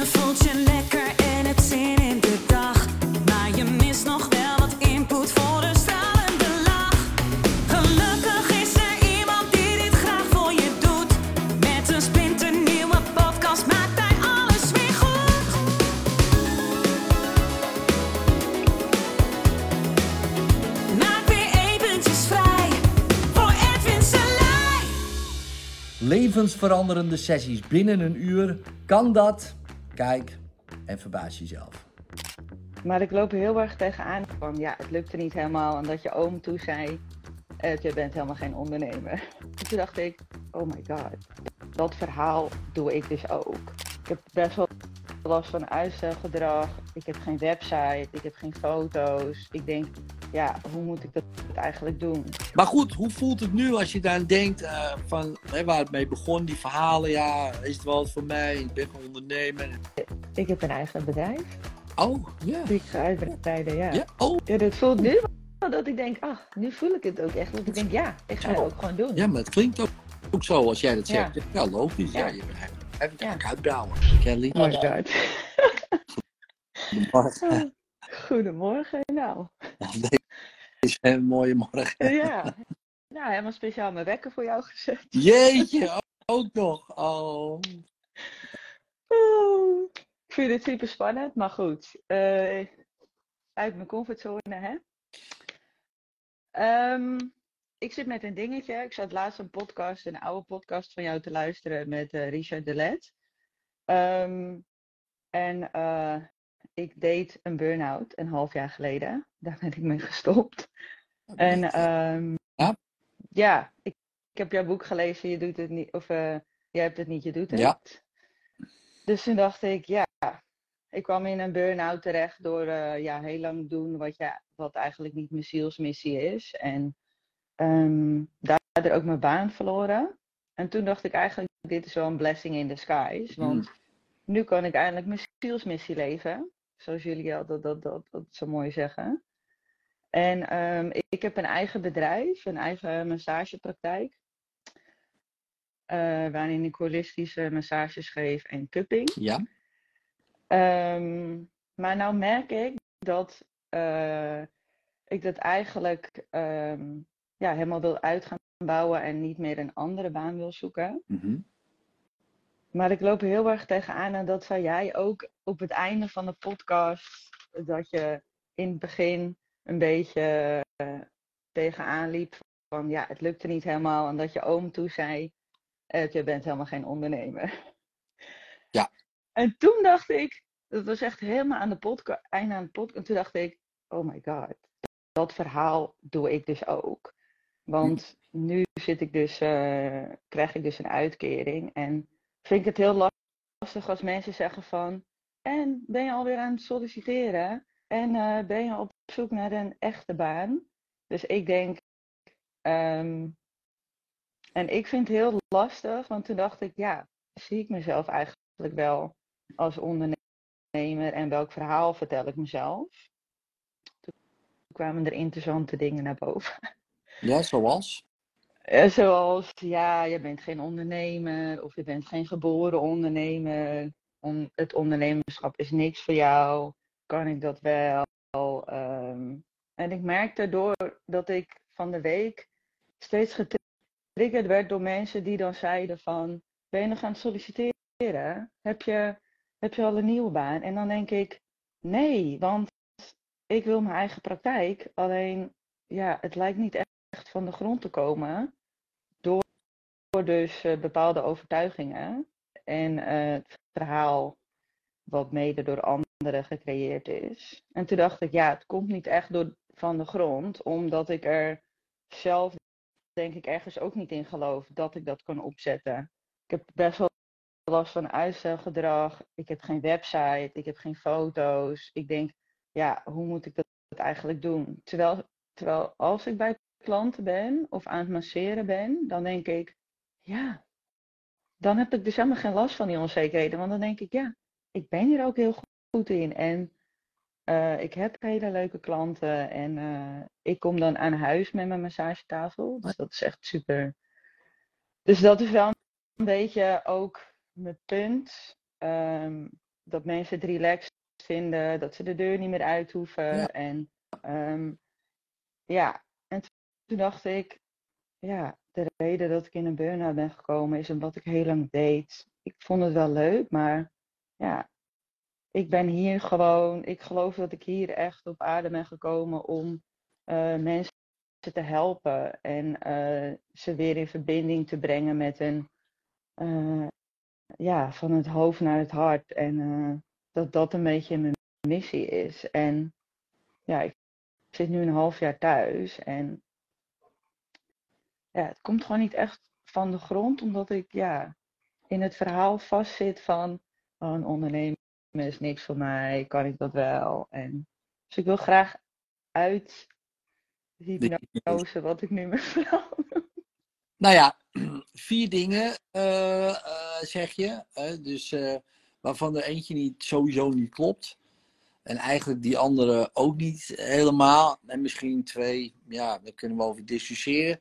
Je voelt je lekker en hebt zin in de dag. Maar je mist nog wel wat input voor een stralende lach. Gelukkig is er iemand die dit graag voor je doet. Met een splinternieuwe podcast maakt hij alles weer goed. Maak weer eventjes vrij voor Edwin Selij. Levensveranderende sessies binnen een uur. Kan dat? Kijk en verbaas jezelf. Maar ik loop heel erg tegenaan van ja, het lukte niet helemaal. En dat je oom toen zei, eh, je bent helemaal geen ondernemer. En toen dacht ik, oh my god, dat verhaal doe ik dus ook. Ik heb best wel last van uitstelgedrag. Ik heb geen website, ik heb geen foto's. Ik denk, ja, hoe moet ik dat eigenlijk doen? Maar goed, hoe voelt het nu als je daar denkt eh, van hè, waar het mee begon, die verhalen, ja, is het wel wat voor mij? Ik ben een ondernemer. Ik heb een eigen bedrijf Oh, ja. die ik ga uitbreiden, ja. Ja, oh. Ja, dat voelt nu wel dat ik denk, ach, nu voel ik het ook echt. Dat ik denk, ja, ik ga het Zo. ook gewoon doen. Ja, maar het klinkt ook, ook zo als jij dat Ja. zegt. Ja, logisch. Ja, Ja. je bent eigenlijk even Ja. ja. uitbouwen. Kelly. Oh my god. Goedemorgen. Nou. Deze een mooie morgen. Ja. Nou, helemaal speciaal mijn wekker voor jou gezet. Jeetje, ook nog. Oh. Ik vind het super spannend, maar goed. eh, uit mijn comfortzone, hè? Ehm, ik zit met een dingetje. Ik zat laatst een podcast, een oude podcast van jou te luisteren met eh, Richard Delet. Ehm, en eh, ik deed een burn-out een half jaar geleden. Daar ben ik mee gestopt. En ehm, Ja. ja, ik, ik heb jouw boek gelezen, je doet het niet, of eh, jij hebt het niet, je doet het. Ja. Dus toen dacht ik, ja, ik kwam in een burn-out terecht door eh, ja, heel lang doen wat, ja, wat eigenlijk niet mijn zielsmissie is. En ehm, daardoor ook mijn baan verloren. En toen dacht ik eigenlijk, dit is wel een blessing in disguise. Want nu kan ik eindelijk mijn zielsmissie leven. Zoals jullie altijd dat, dat, dat zo mooi zeggen. En ehm, ik, heb een eigen bedrijf, een eigen massagepraktijk. eh, waarin ik holistische massages geef en cupping. Ja. Ehm, maar nou merk ik dat eh, ik dat eigenlijk ehm, ja, helemaal wil uit gaan bouwen en niet meer een andere baan wil zoeken. Mhm. Maar ik loop heel erg tegenaan en dat zei jij ook op het einde van de podcast. Dat je in het begin een beetje eh, tegenaan liep van ja, het lukte niet helemaal. En dat je oom toen zei, eh, je bent helemaal geen ondernemer. Ja. En toen dacht ik, dat was echt helemaal aan de podcast, einde aan de podcast. En toen dacht ik, oh my god, dat verhaal doe ik dus ook. Want nu zit ik dus, eh, krijg ik dus een uitkering. En vind ik het heel lastig als mensen zeggen van... En ben je alweer aan het solliciteren? En eh, ben je op zoek naar een echte baan? Dus ik denk... ehm, en ik vind het heel lastig, want toen dacht ik... Ja, zie ik mezelf eigenlijk wel als ondernemer? En welk verhaal vertel ik mezelf? Toen kwamen er interessante dingen naar boven. Ja, zoals? Eh, Zoals, ja, je bent geen ondernemer of je bent geen geboren ondernemer. On- het ondernemerschap is niks voor jou. Kan ik dat wel? Ehm, en ik merkte door dat ik van de week steeds getriggerd werd door mensen die dan zeiden van, ben je nog aan het solliciteren? Heb je, heb je al een nieuwe baan? En dan denk ik, nee, want ik wil mijn eigen praktijk. Alleen, ja, het lijkt niet echt van de grond te komen door dus eh, bepaalde overtuigingen en eh, het verhaal wat mede door anderen gecreëerd is. En toen dacht ik, ja, het komt niet echt door, van de grond, omdat ik er zelf denk ik ergens ook niet in geloof dat ik dat kan opzetten. Ik heb best wel last van uitstelgedrag. Ik heb geen website, ik heb geen foto's. Ik denk, ja, hoe moet ik dat eigenlijk doen? Terwijl, terwijl als ik bij klanten ben of aan het masseren ben, dan denk ik, ja, dan heb ik dus helemaal geen last van die onzekerheden. Want dan denk ik, ja, ik ben hier ook heel goed in. En eh, ik heb hele leuke klanten en eh, ik kom dan aan huis met mijn massagetafel. Dus dat is echt super. Dus dat is wel een beetje ook mijn punt. Ehm, dat mensen het relaxed vinden, dat ze de deur niet meer uit hoeven. Ja. En ehm, ja, en toen dacht ik, ja, de reden dat ik in een burn-out ben gekomen is omdat ik heel lang deed. Ik vond het wel leuk, maar ja, ik ben hier gewoon, ik geloof dat ik hier echt op aarde ben gekomen om eh, mensen te helpen en eh, ze weer in verbinding te brengen met een, eh, ja, van het hoofd naar het hart. En dat dat een beetje mijn missie is. En ja, ik zit nu een half jaar thuis en ja, het komt gewoon niet echt van de grond, omdat ik ja, in het verhaal vastzit van oh, een ondernemer is niks voor mij, kan ik dat wel? En, dus ik wil graag uit hypnose, wat ik nu mijn vrouw Nou ja, vier dingen eh, eh, zeg je. dus eh, waarvan er eentje niet, sowieso niet klopt. En eigenlijk die andere ook niet helemaal. En misschien twee, ja, daar kunnen we over discussiëren.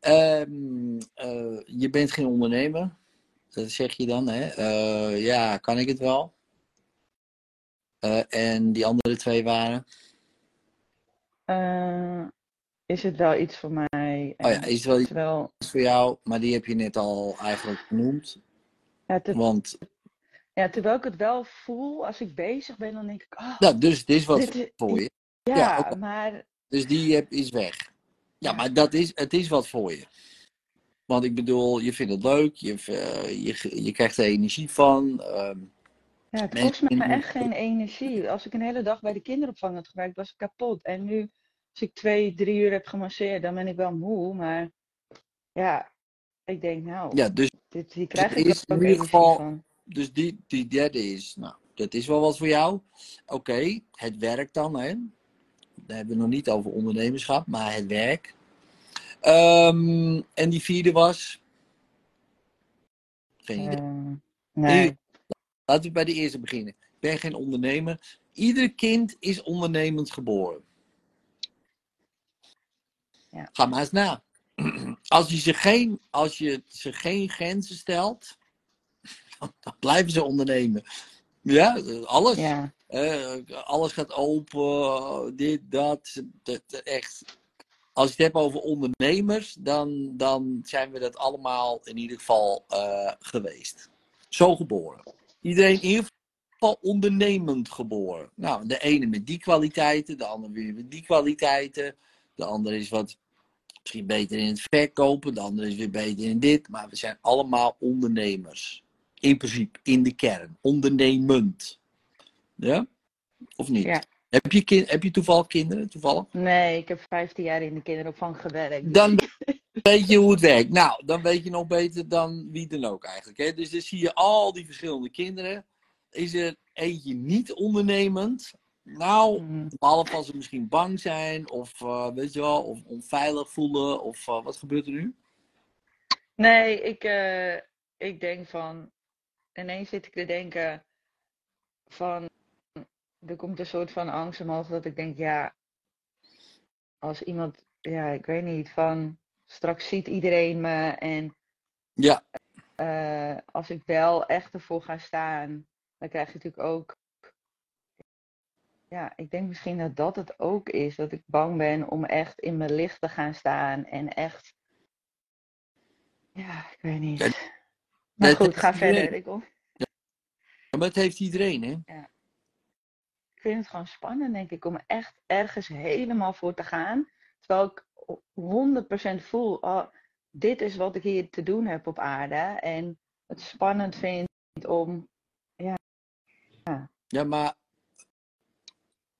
Ehm, eh, je bent geen ondernemer. Dat zeg je dan, hè? Eh, ja, kan ik het wel? Eh, en die andere twee waren? Is het wel iets voor mij? Oh ja, is het wel iets wel, voor jou? Maar die heb je net al eigenlijk genoemd. ja, Want, ja, terwijl ik het wel voel, als ik bezig ben, dan denk ik, oh, nou, dus het is wat dit is- voor je. ja, maar Dus die heb, is weg. Ja, maar dat is, het is wat voor je. Want ik bedoel, je vindt het leuk, je, eh, je, je krijgt er energie van. ehm, ja, het kost me echt geen energie. Als ik een hele dag bij de kinderopvang had gewerkt, was ik kapot. En nu, als ik twee, drie uur heb gemasseerd, dan ben ik wel moe, maar ja, ik denk, nou, ja, dus, dit, hier krijg ik is in ook ieder energie geval- van. Dus die, die derde is, nou, dat is wel wat voor jou. Oké, het werk dan, hè. Daar hebben we nog niet over ondernemerschap, maar het werk. Ehm, en die vierde was? Geen idee. Eh, nee. Laten we bij de eerste beginnen. Ik ben geen ondernemer. Ieder kind is ondernemend geboren. Ja. Ga maar eens na. Als je ze geen, als je ze geen grenzen stelt, dan blijven ze ondernemen. Ja, alles. Ja, Eh, alles gaat open, dit, dat, dat, dat, echt. Als je het hebt over ondernemers, dan, dan zijn we dat allemaal in ieder geval eh, geweest. Zo geboren. Iedereen in ieder geval ondernemend geboren. Nou, de ene met die kwaliteiten, de andere weer met die kwaliteiten. De andere is wat misschien beter in het verkopen, de andere is weer beter in dit. Maar we zijn allemaal ondernemers. In principe, in de kern. Ondernemend. Ja? Of niet? Ja. Heb, je kind, heb je toevallig kinderen? Toevallig? nee, ik heb 15 jaar in de kinderopvang gewerkt. Dan weet je hoe het werkt. Nou, dan weet je nog beter dan wie dan ook eigenlijk. Hè? Dus dan zie je al die verschillende kinderen. Is er eentje niet ondernemend? Nou, Mm, behalve als ze misschien bang zijn of eh, weet je wel, of onveilig voelen of eh, wat gebeurt er nu? Nee, ik, eh, ik denk van. Ineens zit ik te denken van. Er komt een soort van angst omhoog dat ik denk, ja. Als iemand, ja, ik weet niet, van. Straks ziet iedereen me en Ja, eh, als ik wel echt ervoor ga staan, dan krijg je natuurlijk ook. Ja, ik denk misschien dat dat het ook is. Dat ik bang ben om echt in mijn licht te gaan staan en echt. Ja, ik weet niet. Ja, Maar goed, ga verder. Ik, maar dat heeft iedereen, hè? ik vind het gewoon spannend, denk ik, om echt ergens helemaal voor te gaan. Terwijl ik 100% voel, oh, dit is wat ik hier te doen heb op aarde. En het spannend vind om. Ja, maar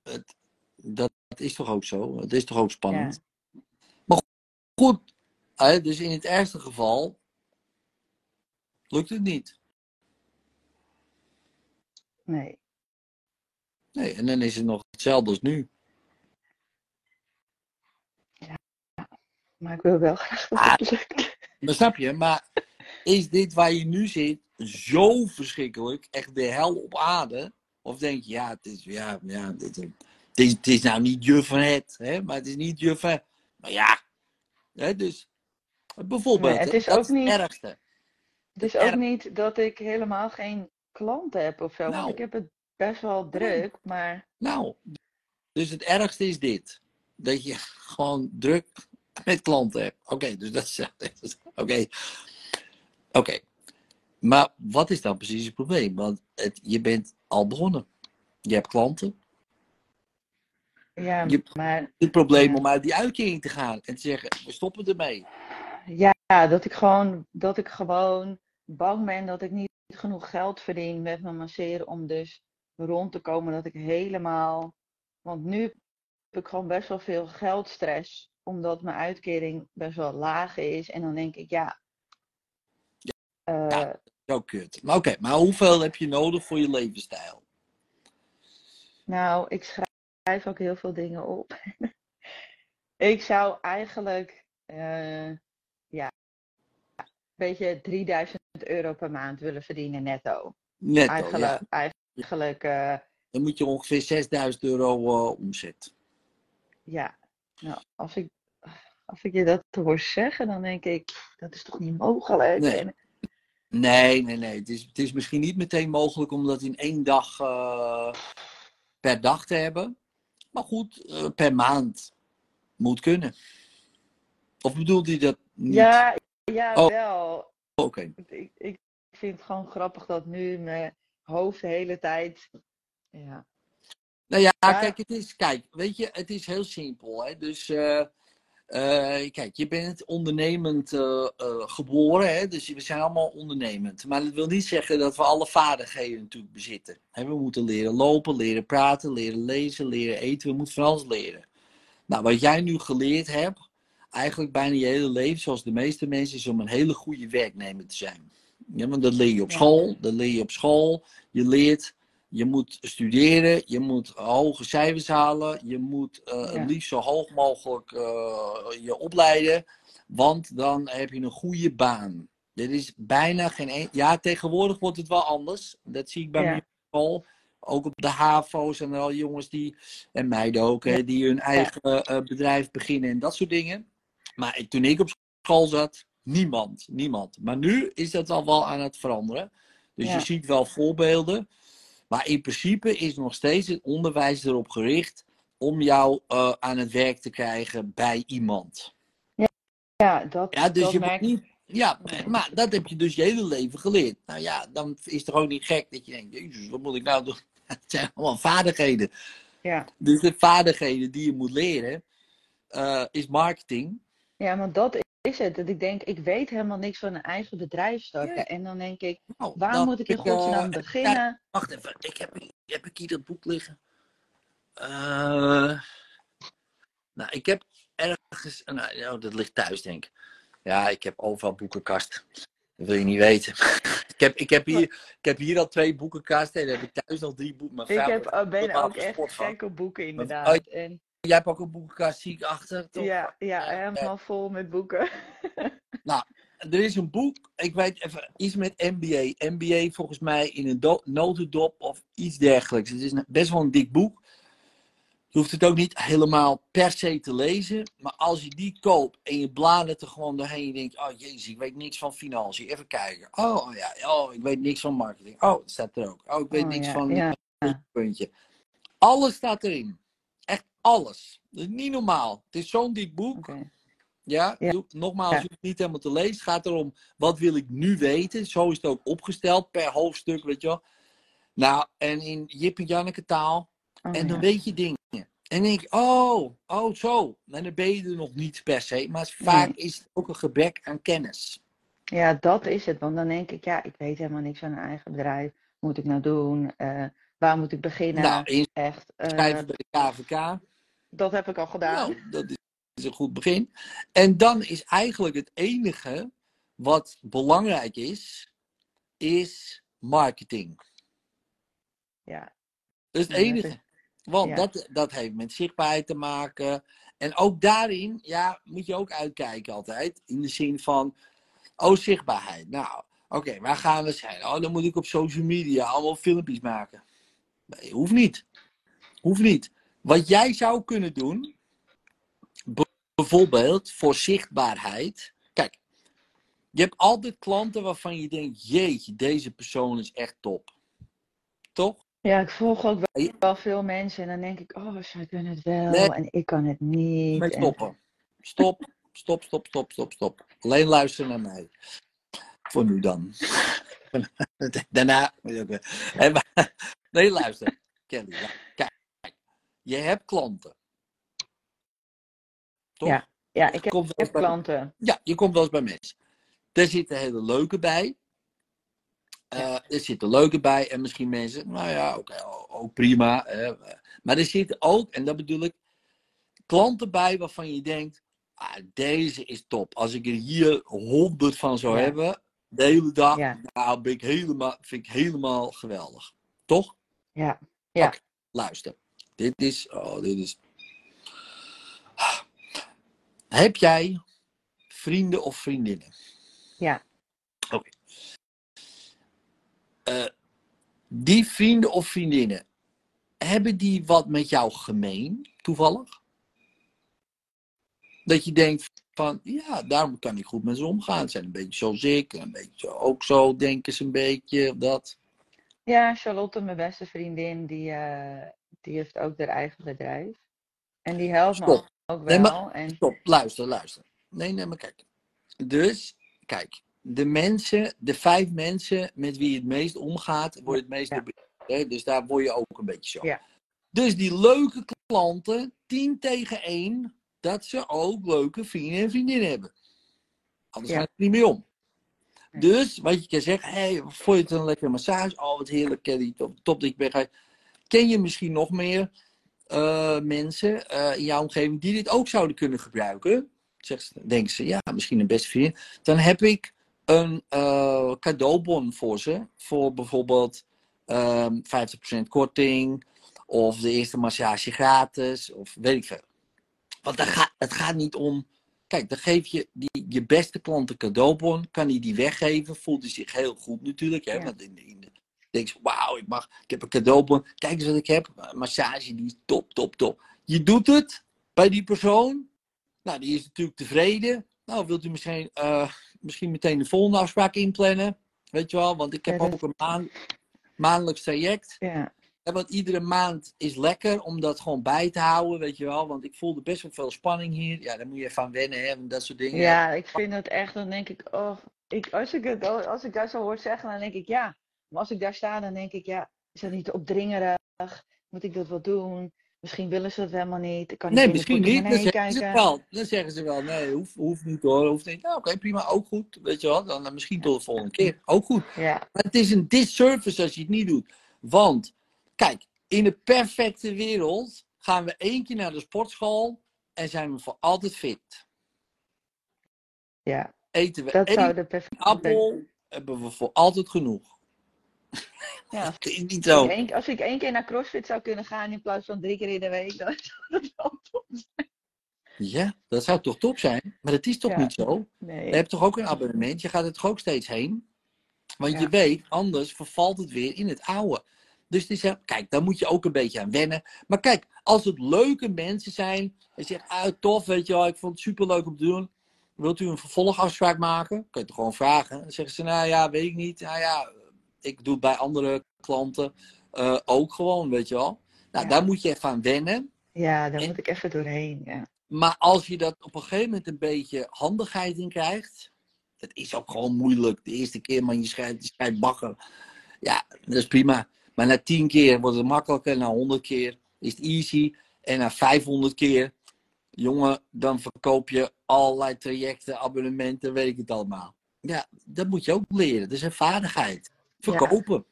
het, dat is toch ook zo? Het is toch ook spannend? Maar goed, dus in het ergste geval lukt het niet. Nee. Nee, en dan is het nog hetzelfde als nu. Maar ik wil wel graag dat Ah. het lukt. Maar snap je? Maar is dit waar je nu zit zo verschrikkelijk? Echt de hel op aarde? Of denk je, ja, het is, ja, ja, dit, het, is, het is nou niet je van het, hè? maar het is niet je van. Maar ja, hè, dus bijvoorbeeld, Nee, het is dat ook is het niet- ergste. Het is erg- ook niet dat ik helemaal geen klanten heb of zo. Want Nou. ik heb het best wel druk, maar Nou, dus het ergste is dit. Dat je gewoon druk met klanten hebt. Oké, dus dat is... Oké. Oké. Maar wat is dan precies het probleem? Want het, je bent al begonnen. Je hebt klanten. ja, Je- maar Het probleem Ja. om uit die uitkering te gaan. En te zeggen, we stoppen ermee. ja, dat ik gewoon, dat ik gewoon bang ben dat ik niet genoeg geld verdien met mijn masseren om dus rond te komen dat ik helemaal, want nu heb ik gewoon best wel veel geldstress, omdat mijn uitkering best wel laag is. En dan denk ik, ja, Ja. Zo kut. Maar oké, maar hoeveel heb je nodig voor je levensstijl? Nou, ik schrijf ook heel veel dingen op. ik zou eigenlijk, eh, ja, beetje 3000 euro per maand willen verdienen netto. Netto, Eigenlijk, ja. eigenlijk eh, Dan moet je ongeveer 6000 euro eh, omzet. ja. Nou, als ik, als ik je dat hoor zeggen, dan denk ik, dat is toch niet mogelijk? Nee. En- Nee, nee, nee. Het is, het is misschien niet meteen mogelijk om dat in één dag eh, per dag te hebben. Maar goed, eh, per maand moet kunnen. Of bedoelt hij dat niet? ja, ja, Oh. wel. Oké. Ik, ik vind het gewoon grappig dat nu mijn hoofd de hele tijd, ja. Nou ja, Ja. kijk, het is, kijk, weet je, het is heel simpel. Hè? Dus, eh, eh, kijk, je bent ondernemend eh, geboren, hè? dus we zijn allemaal ondernemend. Maar dat wil niet zeggen dat we alle vaardigheden natuurlijk bezitten. Hè, we moeten leren lopen, leren praten, leren lezen, leren eten. We moeten van alles leren. Nou, wat jij nu geleerd hebt, eigenlijk bijna je hele leven, zoals de meeste mensen, is om een hele goede werknemer te zijn. Ja, want dat leer je op school, dat leer je op school. Je leert je moet studeren, je moet hoge cijfers halen, je moet eh, Ja. liefst zo hoog mogelijk eh, je opleiden, want dan heb je een goede baan. Er is bijna geen een... Ja, tegenwoordig wordt het wel anders. Dat zie ik bij Ja. mijn school. Ook op de HAVO's en al jongens die, en meiden ook, hè, die hun eigen eh, bedrijf beginnen en dat soort dingen. Maar toen ik op school zat, niemand, niemand. Maar nu is dat al wel aan het veranderen. Dus Ja. je ziet wel voorbeelden. Maar in principe is nog steeds het onderwijs erop gericht om jou eh, aan het werk te krijgen bij iemand. Ja, dat, Ja, dus dat je merk niet. Ja, maar dat heb je dus je hele leven geleerd. Nou ja, dan is het ook niet gek dat je denkt: Jezus, wat moet ik nou doen? Het zijn allemaal vaardigheden. Ja. Dus de vaardigheden die je moet leren eh, is marketing. Ja, want dat is het. Dat ik denk, ik weet helemaal niks van een eigen bedrijf starten. Ja. En dan denk ik, Nou, waar moet ik in eh, godsnaam even beginnen? Wacht even, ik heb, heb ik hier dat boek liggen? Eh, nou, ik heb ergens. Nou, dat ligt thuis, denk ik. Ja, ik heb overal boekenkast. Dat wil je niet weten. ik, heb, ik, heb hier, ik heb hier al twee boekenkasten en dan heb ik thuis nog drie boeken. Ik heb, oh, ben ook echt sport van. gek op boeken, inderdaad. En Jij hebt ook een boekenkast, zie ik achter. Toch? ja, ja, helemaal vol met boeken. Er is een boek, ik weet even, iets met MBA. MBA volgens mij in een do- notendop of iets dergelijks. Het is een- best wel een dik boek. Je hoeft het ook niet helemaal per se te lezen. Maar als je die koopt en je bladert er gewoon doorheen. Je denkt, oh jezus, ik weet niks van financiën. Even kijken. Oh oh ja, oh, ik weet niks van marketing. Oh, dat staat er ook. Oh, ik weet Oh, niks ja, van ja. puntje. Alles staat erin. Alles. Dat is niet normaal. Het is zo'n dik boek. Ja, nogmaals, Ja. je hoeft het niet helemaal te lezen. Het gaat erom, wat wil ik nu weten? Zo is het ook opgesteld, per hoofdstuk, weet je wel. Nou, en in Jip en Janneke taal. Oh, en dan ja. weet je dingen. En denk ik, oh, oh zo. En dan ben je er nog niet per se. Maar vaak is het ook een gebrek aan kennis. Ja, dat is het. Want dan denk ik, ja, ik weet helemaal niks van een eigen bedrijf. Moet ik nou doen? Eh, waar moet ik beginnen? Nou, Echt. eh, bij de KVK. Dat heb ik al gedaan. Nou, dat is een goed begin. En dan is eigenlijk het enige wat belangrijk is, is marketing. Ja. Dat is het enige. Want ja. dat, dat heeft met zichtbaarheid te maken. En ook daarin, ja, moet je ook uitkijken altijd. In de zin van, oh, zichtbaarheid. Nou, oké, waar gaan we zijn? Oh, dan moet ik op social media allemaal filmpjes maken. Nee, hoeft niet. Hoeft niet. Wat jij zou kunnen doen, bijvoorbeeld voor zichtbaarheid. Kijk, je hebt altijd klanten waarvan je denkt, jeetje, deze persoon is echt top. Toch? Ja, ik volg ook wel, veel mensen en dan denk ik, oh, zij kunnen het wel Nee. en ik kan het niet. En- stoppen. Stop, stop, stop, stop, stop, stop. Alleen luisteren naar mij. Voor nu dan. Daarna. Maar- Nee, luister. Kelly, kijk. Je hebt klanten. Toch? Ja, ja, ik heb, ik bij- klanten. Ja, je komt wel eens bij mensen. Er zitten hele leuke bij. Eh, er zitten leuke bij. En misschien mensen, nou ja, oké, ook prima. maar er zitten ook, en dat bedoel ik, klanten bij waarvan je denkt, ah, deze is top. Als ik er hier honderd van zou Ja. hebben, de hele dag, Ja. nou, ben ik helemaal, vind ik helemaal geweldig. Toch? Ja, ja. Luister. Dit is, oh, dit is... Heb jij vrienden of vriendinnen? Ja. Oké. Eh, die vrienden of vriendinnen, hebben die wat met jou gemeen, toevallig? Dat je denkt van, ja, daarom kan ik goed met ze omgaan. Ze zijn een beetje zoals ik, een beetje ook zo denken ze een beetje, dat. Ja, Charlotte, mijn beste vriendin, die, eh, die heeft ook haar eigen bedrijf. En die helpt me Stop. ook Nee, wel. maar- En Stop, luister, luister. Nee, nee, maar kijk. Dus, kijk, de mensen, de vijf mensen met wie je het meest omgaat, word je het meest Ja. hè? Dus daar word je ook een beetje zo. Ja. Dus die leuke klanten, 10 tegen 1, dat ze ook leuke vrienden en vriendinnen hebben. Anders Ja. gaat het niet meer om. Dus, wat je kan zeggen, hey, vond je het een lekkere massage? Oh, wat heerlijk, Kelly, top, top dat je bent. Ken je misschien nog meer eh, mensen eh, in jouw omgeving die dit ook zouden kunnen gebruiken? Zegt ze, denken ze, ja, misschien een beste vriend. Dan heb ik een eh, cadeaubon voor ze. Voor bijvoorbeeld ehm 50% korting. Of de eerste massage gratis. Of weet ik veel. Want daar gaat, het gaat niet om. Kijk, dan geef je die, je beste klant een cadeaubon. Kan hij die weggeven? Voelt hij zich heel goed natuurlijk. Hè? Ja. Want in, in denk je, wauw, ik, mag, ik heb een cadeaubon. Kijk eens wat ik heb. Een massage, die is top, top, top. Je doet het bij die persoon. Nou, die is natuurlijk tevreden. Nou, wilt u misschien, eh, misschien meteen de volgende afspraak inplannen? Weet je wel, want ik heb Ja, dat- ook een maand, maandelijks traject. ja, Ja, want iedere maand is lekker om dat gewoon bij te houden, weet je wel. Want ik voelde best wel veel spanning hier. Ja, daar moet je even aan wennen, hè, en dat soort dingen. ja, ik vind het echt, dan denk ik, oh, ik, als, ik het, als ik dat zo hoor zeggen, dan denk ik ja. Maar als ik daar sta, dan denk ik, ja, is dat niet te opdringerig? Moet ik dat wel doen? Misschien willen ze het helemaal niet. Ik kan niet Nee, misschien niet. Dan zeggen ze wel. Dan zeggen ze wel, nee, hoeft, hoeft niet hoor. Hoeft niet. Nou, oké, prima, ook goed. Weet je wel, dan, dan misschien tot de volgende keer. Ook goed. Ja, Maar het is een disservice als je het niet doet. Want, kijk, in de perfecte wereld gaan we één keer naar de sportschool en zijn we voor altijd fit. ja, Eten we dat één zou de perfecte... appel, hebben we voor altijd genoeg. Ja, is niet Als zo. ik, één, als ik één keer naar CrossFit zou kunnen gaan in plaats van drie keer in de week, dan zou dat wel top zijn. Ja, dat zou toch top zijn? Maar dat is toch Ja. niet zo? Nee. Je hebt toch ook een abonnement? Je gaat er toch ook steeds heen? Want je weet, anders vervalt het weer in het oude. Dus het is, heel- kijk, daar moet je ook een beetje aan wennen. Maar kijk, als het leuke mensen zijn, en zegt, ah, tof, weet je wel, ik vond het superleuk om te doen. Wilt u een vervolgafspraak maken? Kun je het gewoon vragen. Dan zeggen ze, nou ja, weet ik niet. Nou ja, ik doe het bij andere klanten eh, ook gewoon, weet je wel. Nou, Ja. daar moet je even aan wennen. Ja, daar En- moet ik even doorheen. Ja. Maar als je dat op een gegeven moment een beetje handigheid in krijgt. Het is ook gewoon moeilijk. De eerste keer, man, je schrijft, je schrijft bagger. Ja, dat is prima. Maar na tien keer wordt het makkelijker. Na honderd keer is het easy. En na 500 keer, jongen, dan verkoop je allerlei trajecten, abonnementen, weet ik het allemaal. Ja, dat moet je ook leren. Dat is een vaardigheid. Verkopen.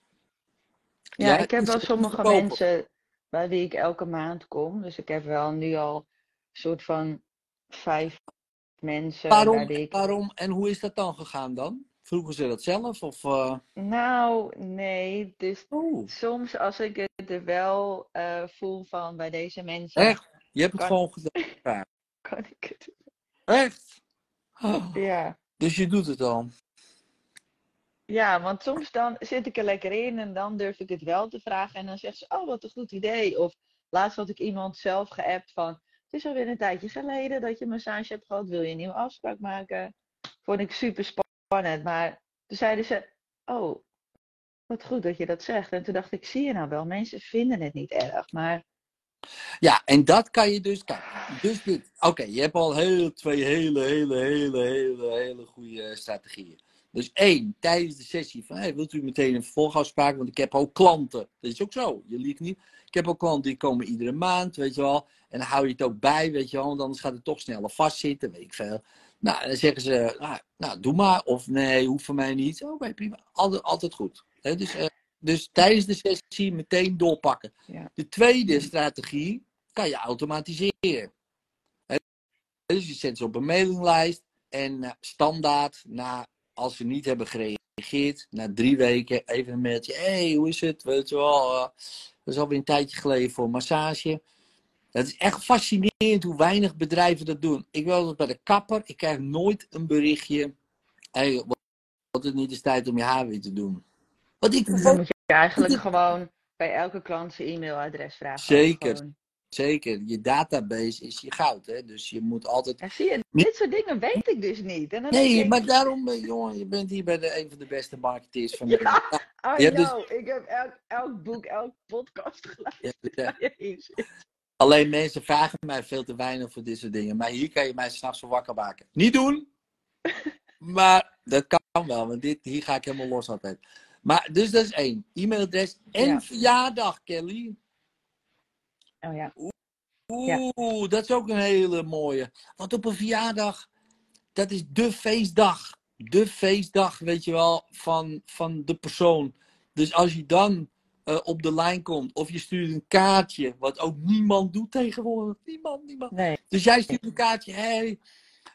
Ja, ik heb wel sommige verkopen. mensen bij wie ik elke maand kom. Dus ik heb wel nu al een soort van vijf mensen Waarom, bij wie ik... waarom en hoe is dat dan gegaan dan? Vroegen ze dat zelf? Of, eh, Nou, nee. Dus Oh, soms als ik het er wel eh, voel van bij deze mensen, echt? Je hebt het Kan- gewoon gedaan. kan ik het. Echt? Oh, Ja. Dus je doet het al. Ja, want soms dan zit ik er lekker in en dan durf ik het wel te vragen. En dan zegt ze, oh, wat een goed idee. Of laatst had ik iemand zelf geappt van, het is alweer een tijdje geleden dat je een massage hebt gehad. Wil je een nieuwe afspraak maken? Vond ik super spannend. Maar toen zeiden ze, oh, wat goed dat je dat zegt. En toen dacht ik, zie je nou wel, mensen vinden het niet erg. Maar Ja, en dat kan je dus, dus oké, je hebt al heel, twee hele, hele, hele, hele, hele goede strategieën. Dus één, tijdens de sessie van, hey, wilt u meteen een vervolgafspraak, want ik heb ook klanten. Dat is ook zo, je liegt niet. Ik heb ook klanten die komen iedere maand, weet je wel. En dan hou je het ook bij, weet je wel, want anders gaat het toch sneller vastzitten, weet ik veel. Nou, dan zeggen ze, nou, nou doe maar, of nee, hoeft van mij niet. Oké, prima, altijd, altijd goed. Hè, dus, eh, dus tijdens de sessie meteen doorpakken. Ja. De tweede strategie kan je automatiseren. Dus je zet ze op een mailinglijst en eh, standaard, na, als ze niet hebben gereageerd, na drie weken even een mailtje. Hé, hey, hoe is het? Weet je wel, eh, dat is alweer een tijdje geleden voor een massage. Het is echt fascinerend hoe weinig bedrijven dat doen. Ik wil dat bij de kapper, ik krijg nooit een berichtje. Hey, wat het niet is tijd om je haar weer te doen. Wat ik dan moet je eigenlijk gewoon bij elke klant zijn e-mailadres vragen. Zeker. Gewoon. Zeker, je database is je goud, hè? dus je moet altijd. Ja, zie je, dit soort dingen weet ik dus niet. En dan Nee, ik, maar daarom, eh, jongen, je bent hier bij de, een van de beste marketeers van Ja. Nederland. I je hebt dus- ik heb elk, elk boek, elk podcast geluisterd. Ja, ja. Alleen mensen vragen mij veel te weinig voor dit soort dingen. Maar hier kan je mij s'nachts voor wakker maken. Niet doen, maar dat kan wel, want dit, hier ga ik helemaal los altijd. Maar dus dat is één. E-mailadres en Ja. verjaardag, Kelly. Oh ja. Oeh, dat is ook een hele mooie. Want op een verjaardag, dat is de feestdag. De feestdag, weet je wel, van, van de persoon. Dus als je dan eh, op de lijn komt, of je stuurt een kaartje, wat ook niemand doet tegenwoordig. Niemand, niemand. Nee. Dus jij stuurt een kaartje, hey,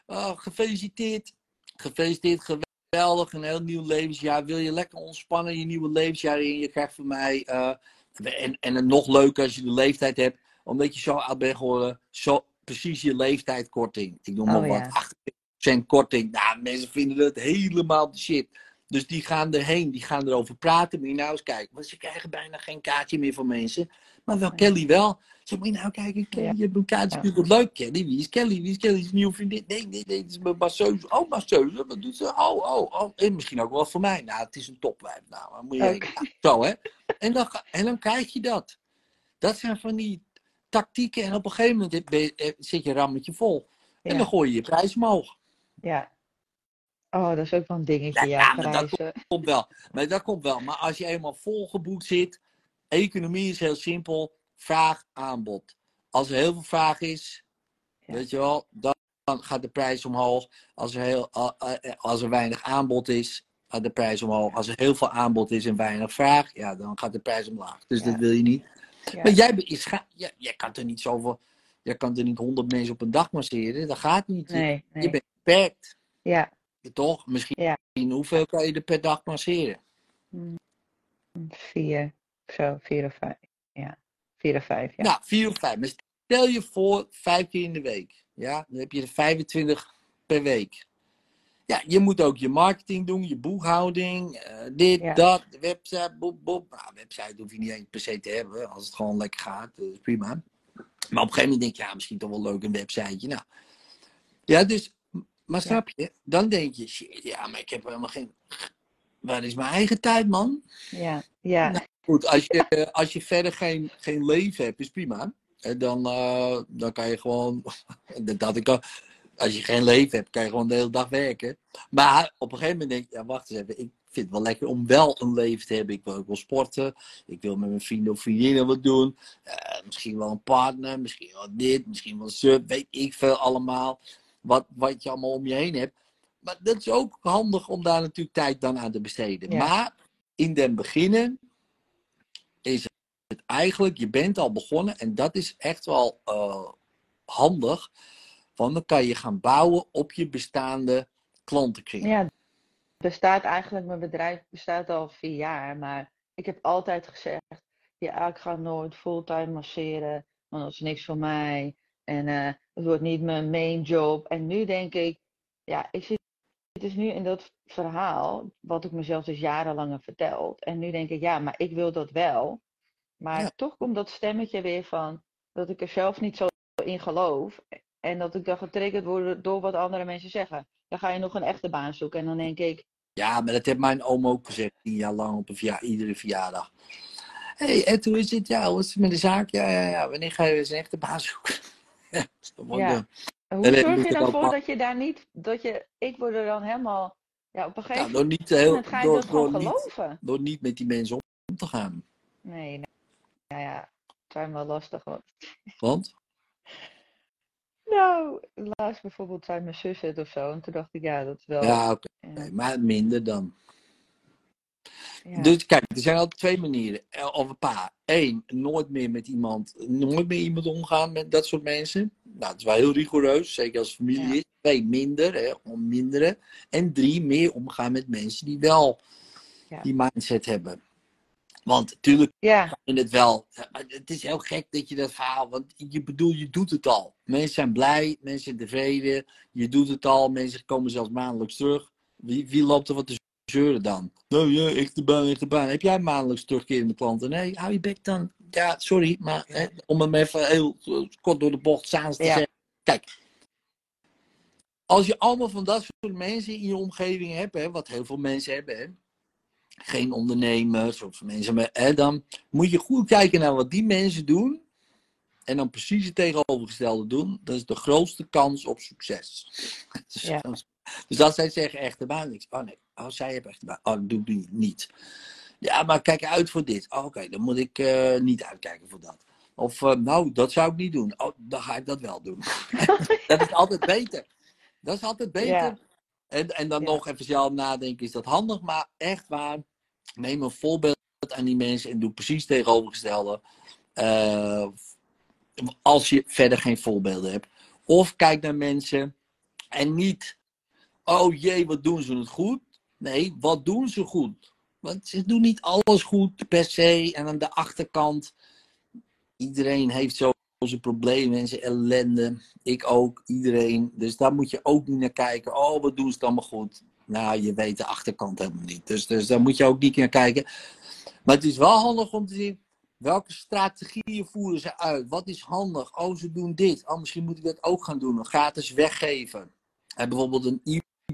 oh, gefeliciteerd. Gefeliciteerd, geweldig, een heel nieuw levensjaar. Wil je lekker ontspannen je nieuwe levensjaar in? Je krijgt van mij, eh, en, en het nog leuker als je de leeftijd hebt, omdat je zo oud bent geworden, zo precies je leeftijd korting. Ik noem maar Oh, wat, ja. 8% korting. Nou, mensen vinden het helemaal de shit. Dus die gaan erheen, die gaan erover praten. Moet je nou eens kijken. Want ze krijgen bijna geen kaartje meer van mensen. Maar wel. Kelly wel. Zeg, moet je nou kijken, Kelly, je hebt een kaartje. Wat leuk, Kelly. Wie is Kelly? Wie is Kelly's nieuwe vriendin? Nee, nee, nee, het is mijn masseuse. Oh, masseuse, wat doet ze? Oh, oh, oh. En misschien ook wel voor mij. Nou, het is een topwijf. Nou, moet je... Zo, hè. En dan, en dan krijg je dat. Dat zijn van die tactieken. En op een gegeven moment je- eh, zit je rammetje vol. En Ja. dan gooi je je prijs omhoog. ja. Oh, dat is ook wel een dingetje, Ja, ja, dat komt wel. Maar dat komt wel. Maar als je eenmaal volgeboekt zit, economie is heel simpel. Vraag, aanbod. Als er heel veel vraag is, Ja. weet je wel, dan, gaat de prijs omhoog. Als er, heel, a- als er weinig aanbod is, gaat de prijs omhoog. Als er heel veel aanbod is en weinig vraag, ja, dan gaat de prijs omlaag. Dus Ja. dat wil je niet. Ja. Maar jij, je jij kan er niet zoveel, jij kan er niet honderd mensen op een dag masseren. Dat gaat niet. Nee, Je bent beperkt. Ja. Toch? Misschien Ja. hoeveel kan je er per dag masseren? Mm, Vier. Zo, vier of vijf. Ja. Vier of vijf, ja. Nou, vier of vijf. Maar stel je voor vijf keer in de week. Ja, dan heb je er 25 per week. Ja, je moet ook je marketing doen, je boekhouding, eh, dit, Ja. dat, website, boep, boep. Nou, website hoef je niet eens per se te hebben, als het gewoon lekker gaat, dat is prima. Maar op een gegeven moment denk je, ja, misschien toch wel leuk een websiteje. Nou, ja, dus, maar snap je? Dan denk je, shit, ja, maar ik heb helemaal geen, waar is mijn eigen tijd, man? Ja. Ja. Nou, Goed, als je, als je verder geen, geen leven hebt, is prima. En dan, eh, dan kan je gewoon. dat ik al. Als je geen leven hebt, kan je gewoon de hele dag werken. Maar op een gegeven moment denk je, ja, wacht eens even. Ik vind het wel lekker om wel een leven te hebben. Ik wil ook wel sporten. Ik wil met mijn vrienden of vriendinnen wat doen. Eh, misschien wel een partner. Misschien wel dit. Misschien wel sub. Weet ik veel allemaal. Wat, wat je allemaal om je heen hebt. Maar dat is ook handig om daar natuurlijk tijd dan aan te besteden. Ja. Maar in den beginnen is het eigenlijk, je bent al begonnen en dat is echt wel eh, handig. Want dan kan je gaan bouwen op je bestaande klantenkring. Ja, bestaat eigenlijk, mijn bedrijf bestaat al vier jaar, maar ik heb altijd gezegd, ja, ik ga nooit fulltime masseren, want dat is niks voor mij. En eh, het wordt niet mijn main job. En nu denk ik, ja, ik zit dus nu in dat verhaal, wat ik mezelf dus jarenlang heb verteld. En nu denk ik, ja, maar ik wil dat wel. Maar Ja. toch komt dat stemmetje weer van, dat ik er zelf niet zo in geloof. En dat ik dan getriggerd word door wat andere mensen zeggen. Dan ga je nog een echte baan zoeken. En dan denk ik, Ja, maar dat heeft mijn oom ook gezegd, tien jaar lang op een verja iedere verjaardag. Hé, hey, en hoe is het? Ja, hoe is het met de zaak? Ja, ja, ja. Wanneer ga je eens een echte baas zoeken? ja, ja. Hoe En zorg je dan voor dat je daar niet, dat je, ik word er dan helemaal, ja, op een Ja, gegeven door niet heel, moment ga je door, dat gewoon door, niet, geloven. door niet met die mensen om te gaan. Nee, nee. Ja, ja, het zijn wel lastig. Want... Want? Nou, laatst bijvoorbeeld zei mijn zus het of zo. En toen dacht ik, ja, dat is wel. Ja, oké. ja, Maar minder dan. Ja. Dus kijk, er zijn altijd twee manieren. Eh, Of een paar. Eén, nooit meer met iemand, nooit meer iemand omgaan met dat soort mensen. Nou, dat is wel heel rigoureus, zeker als het familie Ja. is. Twee, minder, hè, om minderen. En drie, meer omgaan met mensen die wel Ja. die mindset hebben. Want natuurlijk ja, in het wel. Maar het is heel gek dat je dat verhaal. Want je bedoel, je doet het al. Mensen zijn blij, mensen zijn tevreden. Je doet het al. Mensen komen zelfs maandelijks terug. Wie, wie loopt er wat te zeuren dan? Nou ja, echte baan, echte baan. Heb jij maandelijks terugkerende klanten? Nee, hou je bek dan. Ja, sorry, maar hè, om hem even heel eh, kort door de bocht samen te Ja. zeggen. Kijk, als je allemaal van dat soort mensen in je omgeving hebt, hè, wat heel veel mensen hebben, hè, geen ondernemers of mensen met, hè, dan moet je goed kijken naar wat die mensen doen. En dan precies het tegenovergestelde doen. Dat is de grootste kans op succes. Ja. Dus als zij zeggen echte baan, niks. Oh nee, oh, zij hebben echte baan. Oh, dat doe ik niet- niet. Ja, maar kijk uit voor dit. Oh, Oké, dan moet ik eh, niet uitkijken voor dat. Of eh, nou, dat zou ik niet doen. Oh, dan ga ik dat wel doen. dat is altijd beter. Dat is altijd beter. Ja. En, en dan Ja. nog even zelf nadenken, is dat handig? Maar echt waar, neem een voorbeeld aan die mensen en doe precies tegenovergestelde. Eh, als je verder geen voorbeelden hebt. Of kijk naar mensen en niet, oh jee, wat doen ze het goed? Nee, wat doen ze goed? Want ze doen niet alles goed per se. En aan de achterkant, iedereen heeft zo zijn problemen en zijn ellende. Ik ook, iedereen. Dus daar moet je ook niet naar kijken. Oh, wat doen ze allemaal goed? Nou, je weet de achterkant helemaal niet. Dus, dus daar moet je ook niet naar kijken. Maar het is wel handig om te zien. Welke strategieën voeren ze uit? Wat is handig? Oh, ze doen dit. Oh, misschien moet ik dat ook gaan doen. Gratis weggeven. En bijvoorbeeld een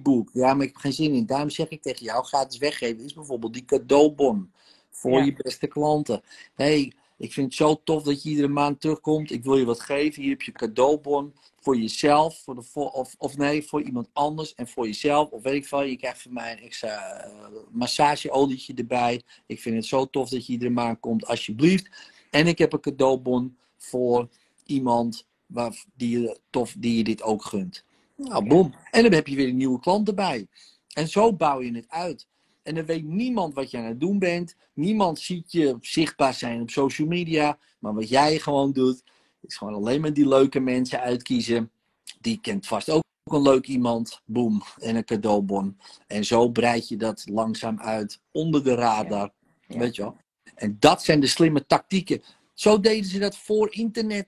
e-book. Ja, maar ik heb geen zin in. Daarom zeg ik tegen jou, gratis weggeven is bijvoorbeeld die cadeaubon. Voor Ja. je beste klanten. hey, ik vind het zo tof dat je iedere maand terugkomt. Ik wil je wat geven. Hier heb je cadeaubon voor jezelf. Voor de, of, of nee, voor iemand anders. En voor jezelf. Of weet ik veel. Je krijgt van mij een extra eh, massageolietje erbij. Ik vind het zo tof dat je iedere maand komt. Alsjeblieft. En ik heb een cadeaubon voor iemand waar, die, tof, die je dit ook gunt. Nou, boom. En dan heb je weer een nieuwe klant erbij. En zo bouw je het uit. En dan weet niemand wat je aan het doen bent. Niemand ziet je zichtbaar zijn op social media. Maar wat jij gewoon doet, is gewoon alleen maar die leuke mensen uitkiezen. Die kent vast ook een leuk iemand. Boom. En een cadeaubon. En zo breid je dat langzaam uit onder de radar. Ja. Weet je wel? En dat zijn de slimme tactieken. Zo deden ze dat voor internet.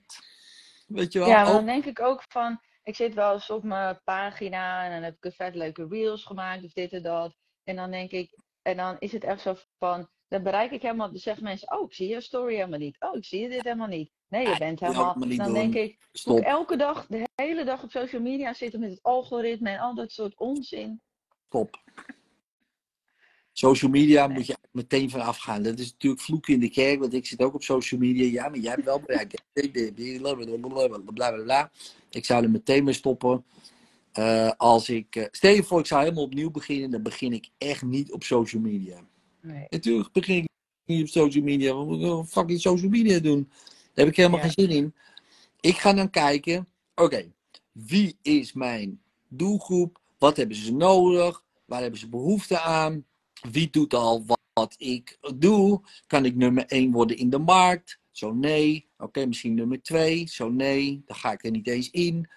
Weet je wel? Ja, maar dan denk ik ook van, ik zit wel eens op mijn pagina en dan heb ik een vet leuke reels gemaakt of dit en dat. En dan denk ik, en dan is het echt zo van, dan bereik ik helemaal, dan zeggen mensen, oh, ik zie je story helemaal niet. Oh, ik zie je dit helemaal niet. Nee, je bent helemaal, dan doen. denk ik, moet Stop. ik elke dag, de hele dag op social media zitten met het algoritme en al dat soort onzin. Stop. Social media moet je meteen van afgaan. Dat is natuurlijk vloeken in de kerk, want ik zit ook op social media. Ja, maar jij hebt wel bereikt. Blablabla. Ik zou er meteen mee stoppen. Eh, als ik, eh, stel je voor, ik zou helemaal opnieuw beginnen, dan begin ik echt niet op social media. Nee. Natuurlijk begin ik niet op social media. Wat moet ik fucking social media doen? Daar heb ik helemaal Ja. geen zin in. Ik ga dan kijken, oké, wie is mijn doelgroep? Wat hebben ze nodig? Waar hebben ze behoefte aan? Wie doet al wat, ik doe? Kan ik nummer 1 worden in de markt? Zo nee. Oké, misschien nummer 2. Zo nee. Dan ga ik er niet eens in.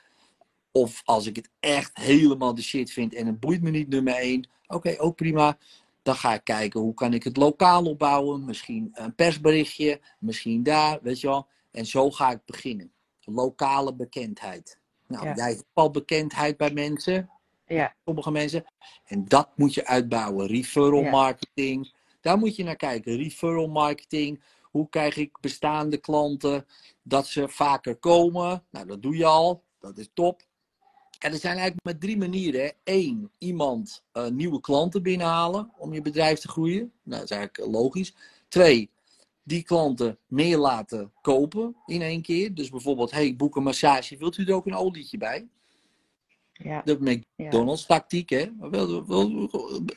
Of als ik het echt helemaal de shit vind en het boeit me niet nummer 1. Oké, ook prima. Dan ga ik kijken hoe kan ik het lokaal opbouwen. Misschien een persberichtje. Misschien daar, weet je wel. En zo ga ik beginnen. Lokale bekendheid. Nou, Ja. jij hebt al bekendheid bij mensen. Ja, Sommige mensen. En dat moet je uitbouwen. Referral Ja. marketing. Daar moet je naar kijken. Referral marketing. Hoe krijg ik bestaande klanten dat ze vaker komen? Nou, dat doe je al. Dat is top. En er zijn eigenlijk maar drie manieren. hè. Eén, iemand eh, nieuwe klanten binnenhalen om je bedrijf te groeien. Nou, dat is eigenlijk logisch. Twee, die klanten meer laten kopen in één keer. Dus bijvoorbeeld, hey, boek een massage, wilt u er ook een olietje bij? Ja. De McDonald's tactiek, hè? Wel, wel,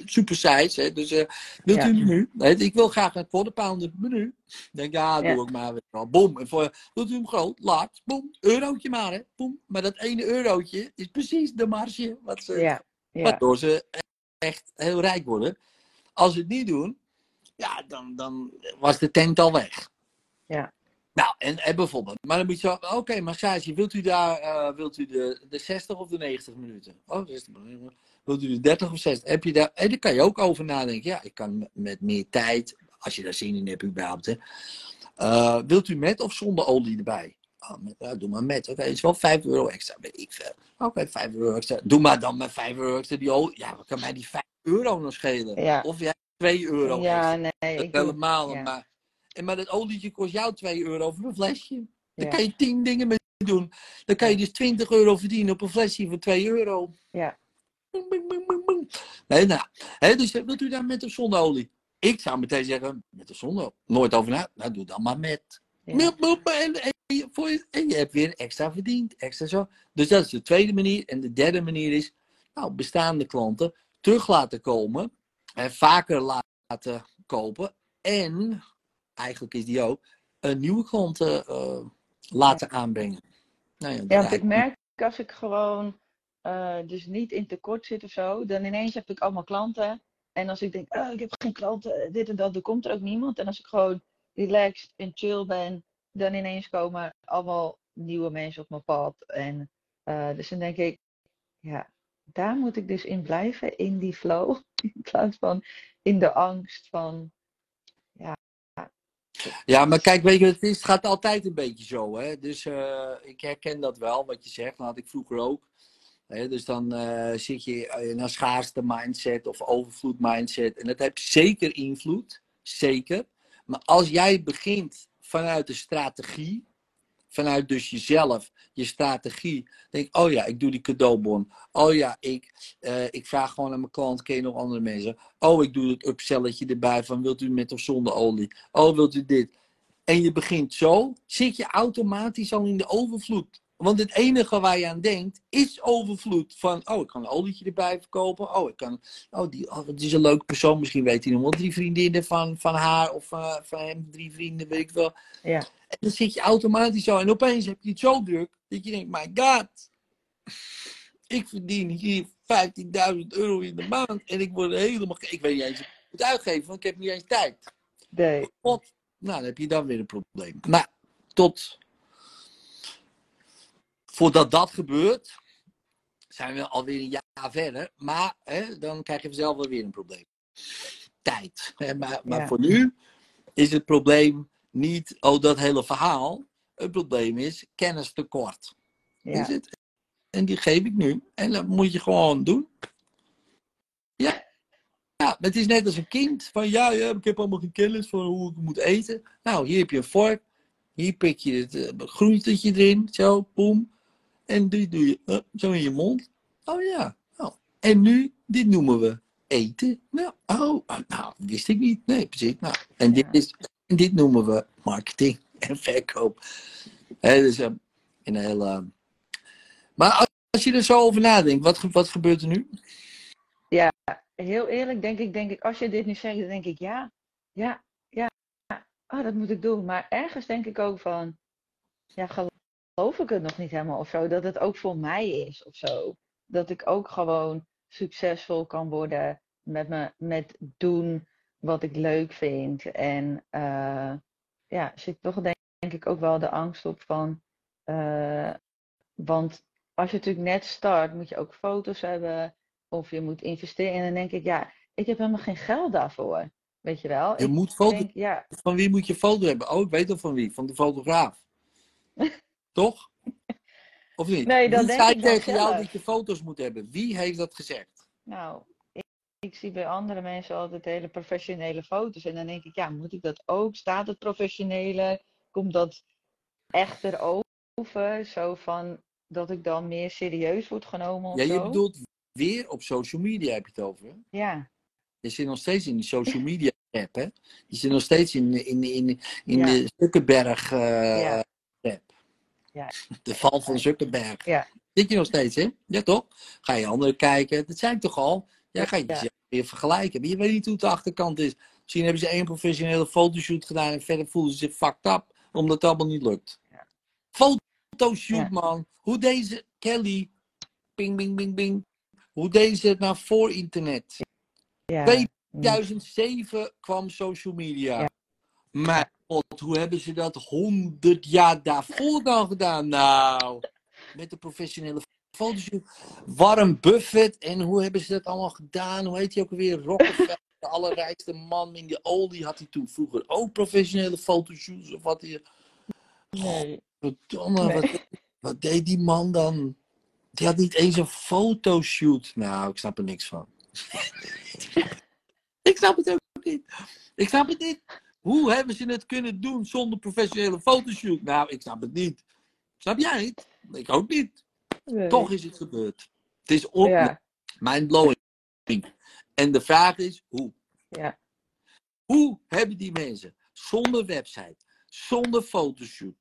super size, hè? Dus eh, wilt Ja. u een menu? Nee, ik wil graag een quarter pounder menu. Denk, ja, doe Ja. ik maar. Wel. Boom. En voor, wilt u hem groot? Laat. Boom. Eurotje maar, hè? Boom. Maar dat ene eurotje is precies de marge wat ze, waardoor ze echt heel rijk worden. Als ze het niet doen, ja, dan, dan was de tent al weg. Ja. Nou, en, en bijvoorbeeld, maar dan moet je zo, oké, massage, wilt u daar, eh, wilt u de, de 60 of de 90 minuten? Oh, 60 minuten. Wilt u de 30 of 60? Heb je daar, en daar kan je ook over nadenken. Ja, ik kan met- meer tijd, als je daar zin in hebt überhaupt. Hè. Eh, wilt u met of zonder olie erbij? Oh, met, ja, doe maar met. Oké, het is wel 5 euro extra, weet ik veel. Oké, 5 euro extra. Doe maar dan met 5 euro extra die olie. Ja, wat kan mij die 5 euro nog schelen? Ja. Of ja, 2 euro Ja, extra. nee, Dat ik doe, helemaal. ja. Maar, en maar dat olietje kost jou 2 euro voor een flesje. Daar Ja. kan je 10 dingen mee doen. Dan kan je dus 20 euro verdienen op een flesje voor 2 euro. Ja. Nee, nou. Hè, dus eh, wilt u daar met of zonder olie? Ik zou meteen zeggen, met of zonder. Nooit over na. Nou, doe dan maar met. ja. En, en, je- voor je, en je hebt weer extra verdiend. Extra zo. Dus dat is de tweede manier. En de derde manier is, nou, bestaande klanten terug laten komen. En vaker laten kopen. En, eigenlijk is die ook, een nieuwe klanten eh, laten aanbrengen. Nou ja, Ja, want ik merk als ik gewoon eh, dus niet in tekort zit of zo, dan ineens heb ik allemaal klanten. En als ik denk, oh, ik heb geen klanten, dit en dat, dan komt er ook niemand. En als ik gewoon relaxed en chill ben, dan ineens komen allemaal nieuwe mensen op mijn pad. En eh, dus dan denk ik, ja, daar moet ik dus in blijven, in die flow. In plaats van in de angst van, Ja, maar kijk, weet je het is? Het gaat altijd een beetje zo. Hè? Dus eh, ik herken dat wel, wat je zegt. Dat had ik vroeger ook. Hè? Dus dan eh, zit je in een schaarste mindset of overvloed mindset. En dat heeft zeker invloed. Zeker. Maar als jij begint vanuit de strategie, vanuit dus jezelf, je strategie. Denk, oh ja, ik doe die cadeaubon. Oh ja, ik, eh, ik vraag gewoon aan mijn klant, ken je nog andere mensen? Oh, ik doe het upselletje erbij van, wilt u met of zonder olie? Oh, wilt u dit? En je begint zo, zit je automatisch al in de overvloed. Want het enige waar je aan denkt, is overvloed. Van, oh, ik kan een olietje erbij verkopen. Oh, ik kan, oh, die, oh, het is een leuke persoon. Misschien weet hij nog wel drie vriendinnen van, van haar of eh, van hem, drie vrienden, weet ik wel. ja, En dan zit je automatisch zo. En opeens heb je het zo druk dat je denkt: My god, ik verdien hier 15.000 euro in de maand. En ik word helemaal. Ik weet niet eens hoe ik het uitgeven, want ik heb niet eens tijd. nee, God, nou, dan heb je dan weer een probleem. Maar tot. Voordat dat gebeurt, zijn we alweer een jaar verder. Maar hè, dan krijg je vanzelf wel weer een probleem. Tijd. Hè, maar maar Ja. voor nu is het probleem niet, oh, dat hele verhaal. Het probleem is kennistekort. ja, Is het? En die geef ik nu. En dat moet je gewoon doen. Ja. Ja, het is net als een kind. Van ja, ja, ik heb allemaal geen kennis van hoe ik moet eten. Nou, hier heb je een vork. Hier pik je het uh, groentetje erin. Zo, boem. En dit doe je uh, zo in je mond. Oh ja. Nou. En nu, dit noemen we eten. Nou, oh, nou, wist ik niet. Nee, precies. Nou, en, dit is, en dit noemen we marketing en verkoop. Hè, dus, uh, een hele... Maar als- je er zo over nadenkt, wat, wat gebeurt er nu? heel eerlijk denk ik, denk ik, als je dit nu zegt, dan denk ik, ja, ja, ja, ah, dat moet ik doen. Maar ergens denk ik ook van, ja, geloof ik het nog niet helemaal of zo, dat het ook voor mij is of zo. Dat ik ook gewoon succesvol kan worden met, me, met doen wat ik leuk vind. En eh, ja, zit toch denk, denk ik ook wel de angst op van, eh, want als je natuurlijk net start, moet je ook foto's hebben. Of je moet investeren. En dan denk ik, ja, ik heb helemaal geen geld daarvoor. Weet je wel? Je ik moet foto, denk, ja, van wie moet je foto hebben? Oh, ik weet al van wie. Van de fotograaf. Toch? Of niet? Nee, dat Wie denk zei ik dan tegen jou dat je foto's moet hebben? Wie heeft dat gezegd? nou, ik, zie bij andere mensen altijd hele professionele foto's. En dan denk ik, ja, moet ik dat ook? Staat het professionele? Komt dat echt erover? Zo van, dat ik dan meer serieus word genomen of Ja, je zo. bedoelt weer op social media heb je het over. hè? Ja, Je zit nog steeds in die social media app, hè? Je zit nog steeds in, in, in, in Ja. de Zuckerberg eh, Ja. app. Ja. De val van Zuckerberg. Ja. Zit je nog steeds, hè? Ja, toch? Ga je anderen kijken. Dat ik toch al? Jij gaat Ja. jezelf weer vergelijken. Maar je weet niet hoe het de achterkant is. Misschien hebben ze één professionele fotoshoot gedaan en verder voelen ze zich fucked up. Omdat het allemaal niet lukt. Ja. Fotoshoot, Ja. man. Hoe deze Kelly. Bing, bing, bing, bing. Hoe deed ze het nou voor internet? ja. Weet- Mm. 2007 kwam social media. Ja. Maar god, hoe hebben ze dat 100 jaar daarvoor dan gedaan? Nou, met de professionele fotoshoot. Warren Buffett en hoe hebben ze dat allemaal gedaan? Hoe heet hij ook alweer? Rockefeller, de allerrijkste man in de olie had hij toen vroeger ook professionele fotoshoots of wat hij. Nee. Verdomme, Nee. wat, wat deed die man dan? Die had niet eens een fotoshoot. Nou, ik snap er niks van. ik snap het ook niet. Ik snap het niet. Hoe hebben ze het kunnen doen zonder professionele fotoshoot? Nou, ik snap het niet. Snap jij het? Ik ook niet. Nee. Toch is het gebeurd. Het is op Ja, mindblowing. En de vraag is, hoe? ja, Hoe hebben die mensen zonder website, zonder fotoshoot,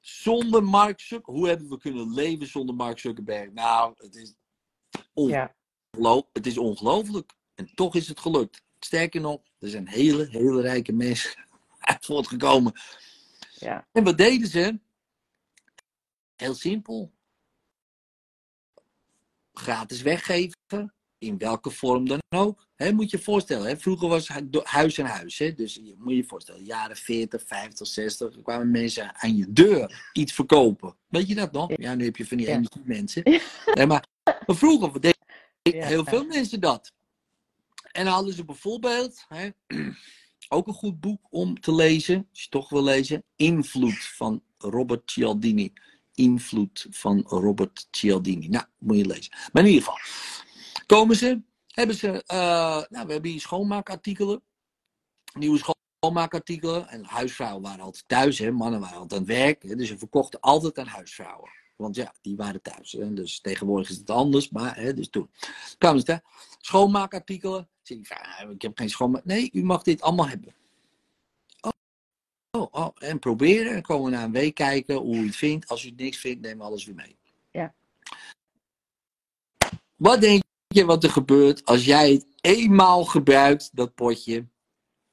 zonder Mark Zuckerberg, hoe hebben we kunnen leven zonder Mark Zuckerberg? Nou, het is, ja, het is ongelooflijk. En toch is het gelukt. Sterker nog, er zijn hele, hele rijke mensen uit voortgekomen. ja. En wat deden ze? Heel simpel. Gratis weggeven, in welke vorm dan ook. Hè, moet je je voorstellen, hè? vroeger was do- huis en huis. Hè? Dus je moet je je voorstellen, jaren 40, 50, 60 er kwamen mensen aan je deur iets verkopen. Weet je dat nog? Ja, nu heb je van die Ja. Nee, maar, maar vroeger deden heel veel mensen dat. En dan hadden ze bijvoorbeeld, hè, ook een goed boek om te lezen, als je toch wil lezen, Invloed van Robert Cialdini. Invloed van Robert Cialdini. Nou, moet je lezen. Maar in ieder geval, komen ze, hebben ze, eh, nou, we hebben hier schoonmaakartikelen, nieuwe schoonmaakartikelen. En huisvrouwen waren altijd thuis, hè, mannen waren altijd aan het werk. Hè, dus ze verkochten altijd aan huisvrouwen. Want ja, die waren thuis. Hè, dus tegenwoordig is het anders, maar hè, dus toen. Kwamen ze daar, schoonmaakartikelen. Ik, ik heb geen schoonmaak. Nee, u mag dit allemaal hebben. Oh, oh, en proberen. En komen we na een week kijken hoe u het vindt. Als u het niks vindt, neem alles weer mee. Ja. Wat denk je wat er gebeurt als jij het eenmaal gebruikt, dat potje?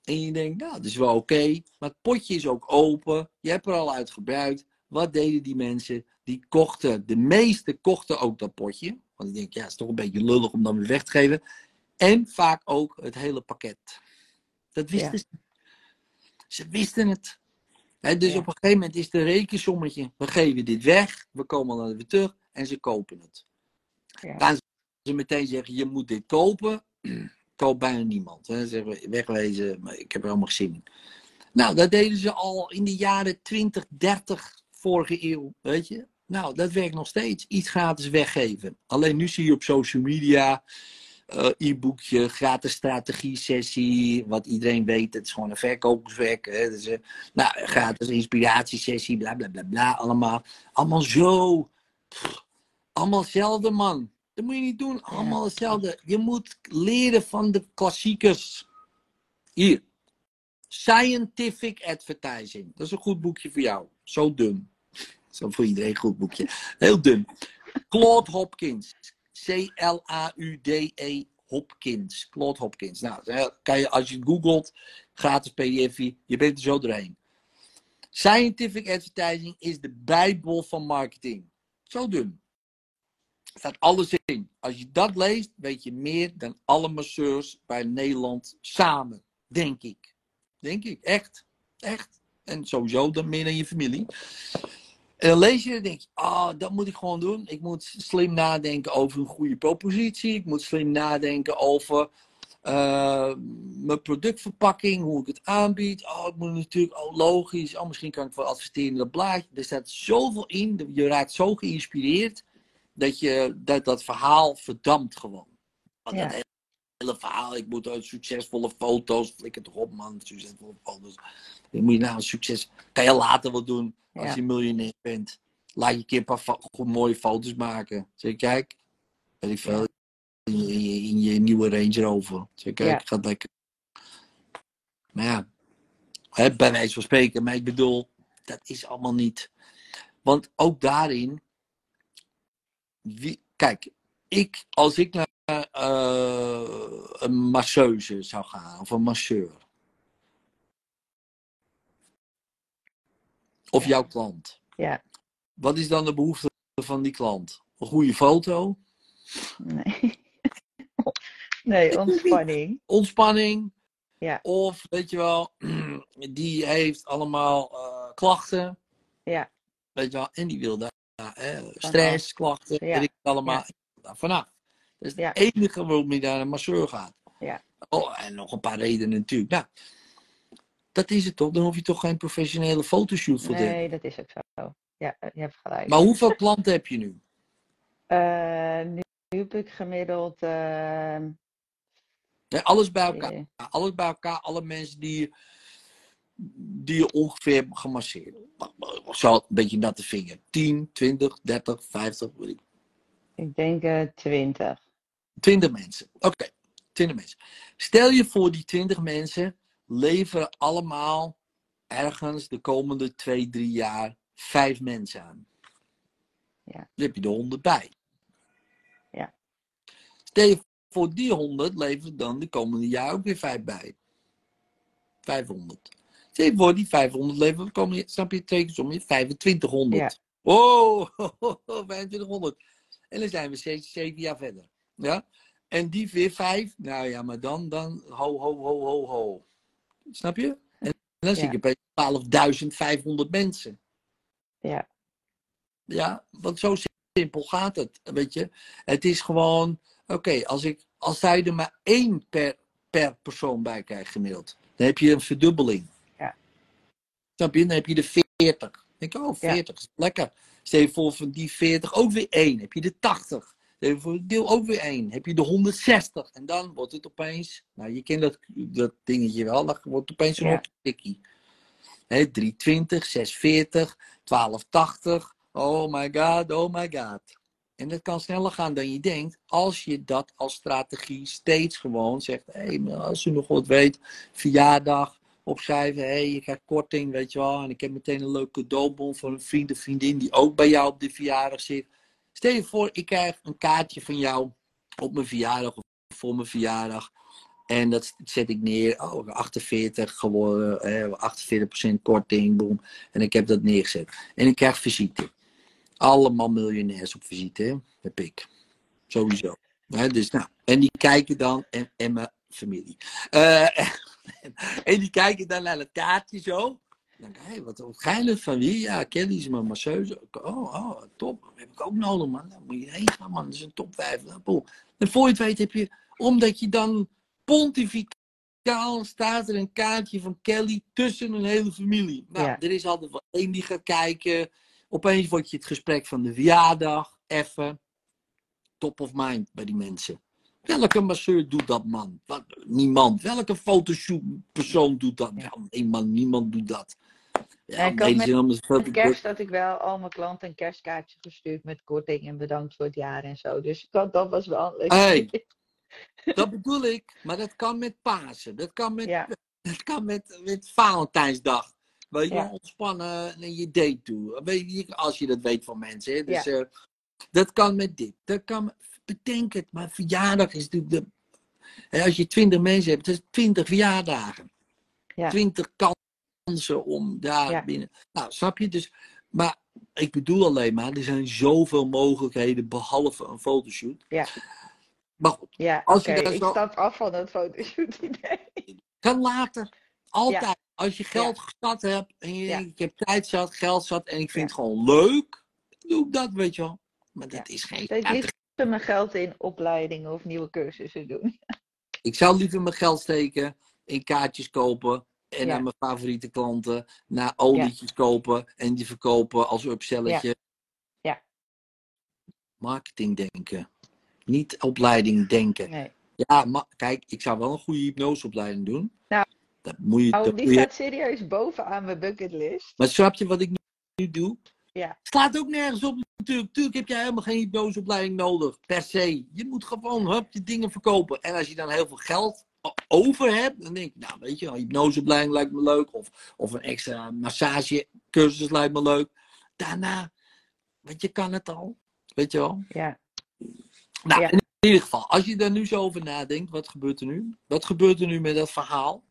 En je denkt, nou, dat is wel oké. maar het potje is ook open. Je hebt er al uit gebruikt. Wat deden die mensen? Die kochten, de meeste kochten ook dat potje. Want ik denk, ja, het is toch een beetje lullig om dan weer weg te geven. En vaak ook het hele pakket. Dat wisten Ja. ze. Ze wisten het. Dus Ja. op een gegeven moment is een rekensommetje. We geven dit weg, we komen dan weer terug en ze kopen het. Ja. Gaan ze meteen zeggen, je moet dit kopen. Koopt bijna niemand. Hè. Ze zeggen, wegwezen, maar ik heb er helemaal geen zin in. Nou, dat deden ze al in de jaren 20, 30 vorige eeuw, weet je. Nou, dat werkt nog steeds. Iets gratis weggeven. Alleen nu zie je op social media e-boekje, gratis strategie-sessie. Wat iedereen weet, het is gewoon een verkoperswerk. Hè. Dus, eh, nou, gratis inspiratiesessie, bla bla bla bla. Allemaal, allemaal zo. Pff, allemaal hetzelfde, man. Dat moet je niet doen. Allemaal hetzelfde. Je moet leren van de klassiekers. Hier. Scientific Advertising. Dat is een goed boekje voor jou. Zo dun. Zo voor iedereen een goed boekje. Heel dun. Claude Hopkins. C-L-A-U-D-E Hopkins. Claude Hopkins. Nou, kan je, als je het googelt, gratis pdf, je bent er zo doorheen. Scientific Advertising is de bijbel van marketing. Zo dun. Er staat alles in. Als je dat leest, weet je meer dan alle masseurs bij Nederland samen. Denk ik. Denk ik. Echt. Echt. En sowieso dan meer dan je familie. En dan lees je en denk je, ah, dat moet ik gewoon doen. Ik moet slim nadenken over een goede propositie. Ik moet slim nadenken over eh, mijn productverpakking, hoe ik het aanbied. Oh, ik moet natuurlijk, oh, logisch. Oh, misschien kan ik wel adverteren in dat blaadje. Er staat zoveel in. Je raakt zo geïnspireerd dat je dat, dat verhaal verdampt gewoon. Want Ja. Dat hele verhaal, ik moet uit succesvolle foto's, flikker toch op man, succesvolle foto's. Dan moet je nou een succes, kan je later wel doen als Ja. je miljonair bent. laat je een keer een paar goed mooie foto's maken. Zeg, kijk, weet ik veel, in, je, in, je, in je nieuwe Range Rover. Zeg, kijk, Ja. gaat lekker. Maar ja, hè, bij wijze van spreken, maar ik bedoel, dat is allemaal niet. Want ook daarin, wie, kijk, ik, als ik naar een masseuse zou gaan, of een masseur, of jouw klant, Ja, wat is dan de behoefte van die klant? Een goede foto, nee. nee, ontspanning. ontspanning, Ja. of weet je wel, die heeft allemaal eh, klachten, Ja, weet je wel, en die wil daar eh, stress, klachten, Ja. weet ik allemaal, daar vanaf. Dat is Ja. het enige waarom je naar een masseur gaat. Ja. Oh, en nog een paar redenen natuurlijk. Nou, dat is het toch? Dan hoef je toch geen professionele fotoshoot voor te hebben. nee, dat is ook zo. Ja, eh, je hebt gelijk. Maar hoeveel klanten heb je nu? Eh, nu, nu heb ik gemiddeld. eh, Nee, alles bij elkaar. Alles bij elkaar, alle mensen die, die je ongeveer hebben gemasseerd. Zo een beetje natte vinger. 10, 20, 30, 50, weet ik. ik denk eh 20. 20 mensen. Oké, 20 mensen. Stel je voor, die 20 mensen leveren allemaal ergens de komende 2, 3 jaar 5 mensen aan. Ja. Dan heb je de 100 bij. Ja. Stel je voor, die 100 leveren dan de komende jaar ook weer 5 bij. 500. Stel je voor, die 500 leveren de komende jaar, snap je, twee keer om je 2500. Ja. Oh, 2500. En dan zijn we steeds 7 jaar verder. Ja? En die weer 5. Nou ja, maar dan, dan, ho, ho, ho, ho, ho. Snap je? En dan zit Ja. je bij 12.500 mensen. Ja. Ja, want zo simpel gaat het. Weet je, het is gewoon, oké, als ik, als hij er maar één per, per persoon bij krijgt gemiddeld, dan heb je een verdubbeling. Ja. Snap je? Dan heb je de 40. Dan denk ik, oh, 40 is lekker. Stel je voor van die 40 ook weer één, heb je de 80. Voor deel ook weer één, heb je de 160. En dan wordt het opeens, nou je kent dat, dat dingetje wel, dan wordt het opeens een Ja. tikkie. Hè, 320, 640, 1280. Oh my god, oh my god. En dat kan sneller gaan dan je denkt. Als je dat als strategie steeds gewoon zegt. Hé, hey, als u nog wat weet. Verjaardag opschrijven. Hé, hey, je krijgt korting, weet je wel. En ik heb meteen een leuke cadeaubon voor een vriend of vriendin. Die ook bij jou op de verjaardag zit. Stel je voor, ik krijg een kaartje van jou. Op mijn verjaardag of voor mijn verjaardag. En dat zet ik neer. Oh, 48 geworden. Eh, 48% korting. Boom. En ik heb dat neergezet. En ik krijg visite. Allemaal miljonairs op visite, heb ik. Sowieso. Dus, nou, en die kijken dan, en, en mijn familie. Eh, en die kijken dan naar het kaartje zo. Dan denk ik, hé, wat, geinig van wie? Ja, Kelly is mijn masseuse. Oh, oh, top. Dat heb ik ook nodig, man. Daar moet je heen gaan, man. Dat is een top 5. En voor je het weet heb je, omdat je dan pontificaal staat er een kaartje van Kelly tussen een hele familie. Nou, Ja. er is altijd wel één die gaat kijken. Opeens wordt je het gesprek van de verjaardag even top of mind bij die mensen. Welke masseur doet dat, man? Wat, niemand. Welke fotoshoot persoon doet dat? Ja. Ja, nee, man, niemand doet dat. Ja, ik had met- kerst had ik wel al mijn klanten een kerstkaartje gestuurd met korting en bedankt voor het jaar en zo. Dus ik had, dat was wel leuk. Hey. Dat bedoel ik. Maar dat kan met Pasen. Dat kan met, Ja. dat kan met, met Valentijnsdag. Weet je, Ja. ontspannen naar je date toe. Weet je, als je dat weet van mensen. Hè? Dus, eh, dat kan met dit. Dat kan, bedenk het, maar verjaardag is natuurlijk de. Hè, als je twintig mensen hebt, dat is twintig verjaardagen. Ja. Twintig kansen om daar Ja. binnen. Nou, snap je? Dus, maar ik bedoel alleen maar, er zijn zoveel mogelijkheden behalve een fotoshoot. Ja. Maar goed, Ja, Als je daar ik zo- stap af van het fotoshoot idee. kan later. Altijd. Als je geld Ja. gestart hebt en je ik heb tijd zat, geld zat en ik vind het gewoon leuk, doe ik dat, weet je wel. Maar dat is geen Ik liever mijn geld in opleidingen of nieuwe cursussen doen. Ik zou liever mijn geld steken in kaartjes kopen en Ja. aan mijn favoriete klanten, naar olietjes kopen en die verkopen als upselletje. Ja. Marketing denken. Niet opleiding denken. Nee. Ja, maar kijk, ik zou wel een goede hypnoseopleiding doen. Nou, dat moet je, Oh, dat die moet je- staat serieus bovenaan mijn bucketlist. Maar snap je wat ik nu, doe? Ja. Slaat ook nergens op natuurlijk. Natuurlijk heb jij helemaal geen hypnoseopleiding nodig, per se. Je moet gewoon hup, je dingen verkopen. En als je dan heel veel geld over hebt, dan denk ik, nou weet je, een hypnoseopleiding lijkt me leuk. Of, of een extra massagecursus lijkt me leuk. Daarna, want je kan het al. Weet je wel? Ja. Nou, Ja. in ieder geval, als je daar nu zo over nadenkt, wat gebeurt er nu? Wat gebeurt er nu met dat verhaal?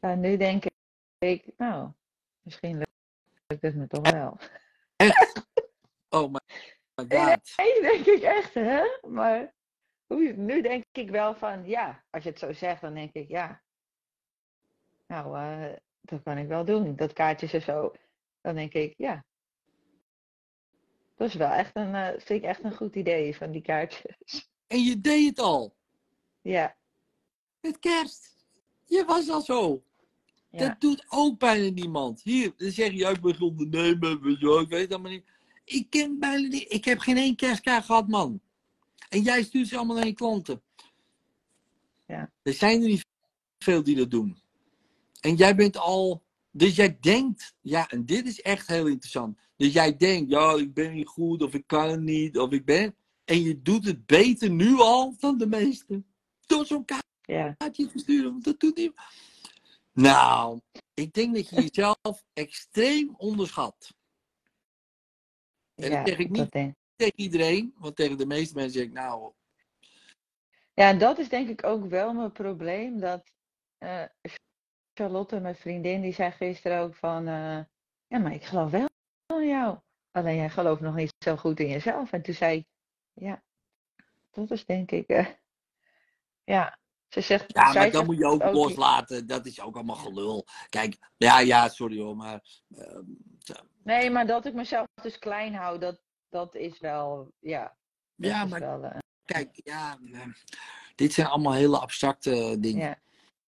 Nou, nu denk ik, nou, misschien lukt het me toch wel. Oh my, my god. Nee, denk ik echt, hè? Maar nu denk ik wel van, ja, als je het zo zegt, dan denk ik, ja. Nou, eh, dat kan ik wel doen. Dat kaartjes en zo. Dan denk ik, ja. Dat is wel echt een, eh, vind ik echt een goed idee van die kaartjes. En je deed het al. Ja, Met kerst. Je was al zo. ja, Dat doet ook bijna niemand. Hier, dan zeg je, ik ben ondernemer, ik weet het allemaal niet. Ik ken bijna niet, ik heb geen één kerstkaart gehad, man. En jij stuurt ze allemaal naar je klanten. Ja. Er zijn er niet veel die dat doen. En jij bent al, dus jij denkt, ja, en dit is echt heel interessant. Dus jij denkt, ja, ik ben niet goed, of ik kan het niet, of ik ben. En je doet het beter nu al dan de meesten. Door zo'n ja, kaartje te sturen, want dat doet niet. Nou, ik denk dat je jezelf extreem onderschat. En dat zeg ik niet. Tegen iedereen, want tegen de meeste mensen zeg ik, nou, Ja, en dat is denk ik ook wel mijn probleem. Dat eh, Charlotte, mijn vriendin, die zei gisteren ook van... eh, ja, maar ik geloof wel in jou. Alleen jij gelooft nog niet zo goed in jezelf. En toen zei ik... Ja, dat is denk ik... eh, ja, ze zegt... ja, maar dan zegt moet je ook ook- loslaten. Dat is ook allemaal gelul. Kijk, ja, ja, sorry hoor, maar ehm, Nee, maar dat ik mezelf dus klein hou, dat, dat is wel... Ja, ja, maar wel... eh, kijk, ja, eh, dit zijn allemaal hele abstracte dingen. ja,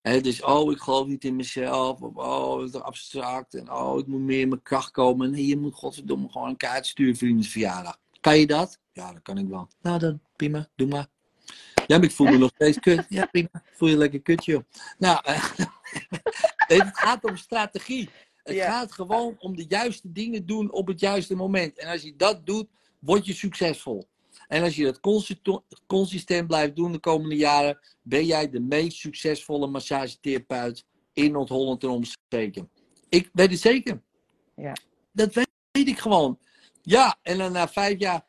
Hè, dus, oh, ik geloof niet in mezelf. Of, oh, het is abstract. En, oh, ik moet meer in mijn kracht komen. Nee, je moet godverdomme gewoon een kaart sturen voor iemands verjaardag. Kan je dat? Ja, dat kan ik wel. Nou, dan prima. Doe maar. Ja, maar ik voel me nog steeds kut. Ja, prima. Voel je lekker kut, joh. Nou, eh, het gaat om strategie. Het Ja. gaat gewoon om de juiste dingen doen op het juiste moment. En als je dat doet, word je succesvol. En als je dat consistent, blijft doen de komende jaren, ben jij de meest succesvolle massagetherapeut in Noord-Holland en omstreken. Ik weet het zeker. Ja. Dat weet, weet ik gewoon. Ja, en dan na vijf jaar,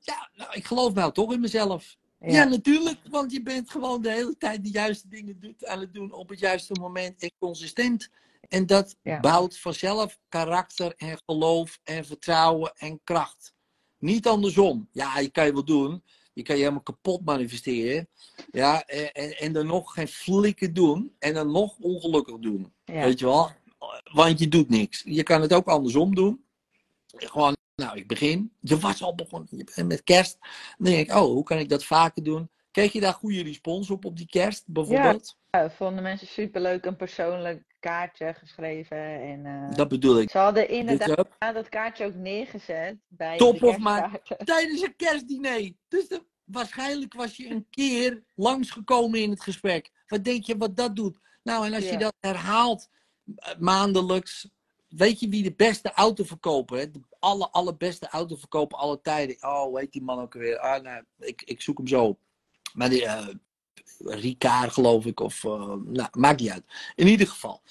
ja, nou, ik geloof nou toch in mezelf. Ja. ja, natuurlijk, want je bent gewoon de hele tijd de juiste dingen doet, aan het doen op het juiste moment en consistent. En dat Ja. bouwt vanzelf karakter en geloof en vertrouwen en kracht. Niet andersom. Ja, je kan je wel doen. Je kan je helemaal kapot manifesteren. Ja, en, en, dan nog geen flikken doen. En dan nog ongelukkig doen. ja, Weet je wel? Want je doet niks. Je kan het ook andersom doen. Gewoon, nou, ik begin. Je was al begonnen. Met kerst. Dan denk ik, oh, hoe kan ik dat vaker doen? Kreeg je daar goede respons op, op die kerst bijvoorbeeld? Ja, vonden mensen superleuk een persoonlijk kaartje geschreven. En, eh, Dat bedoel ik. Ze hadden inderdaad dat kaartje ook neergezet bij Top of kerstkaarten. tijdens een kerstdiner. Dus de- waarschijnlijk was je een keer langsgekomen in het gesprek. Wat denk je wat dat doet? Nou, en als je dat herhaalt eh, maandelijks. Weet je wie de beste autoverkoper is? De alle, allerbeste autoverkoper alle tijden. Oh, heet die man ook weer? Ah, nou, ik, ik zoek hem zo op. Maar die, eh Ricard geloof ik. Of, eh, nou, maakt niet uit. In ieder geval.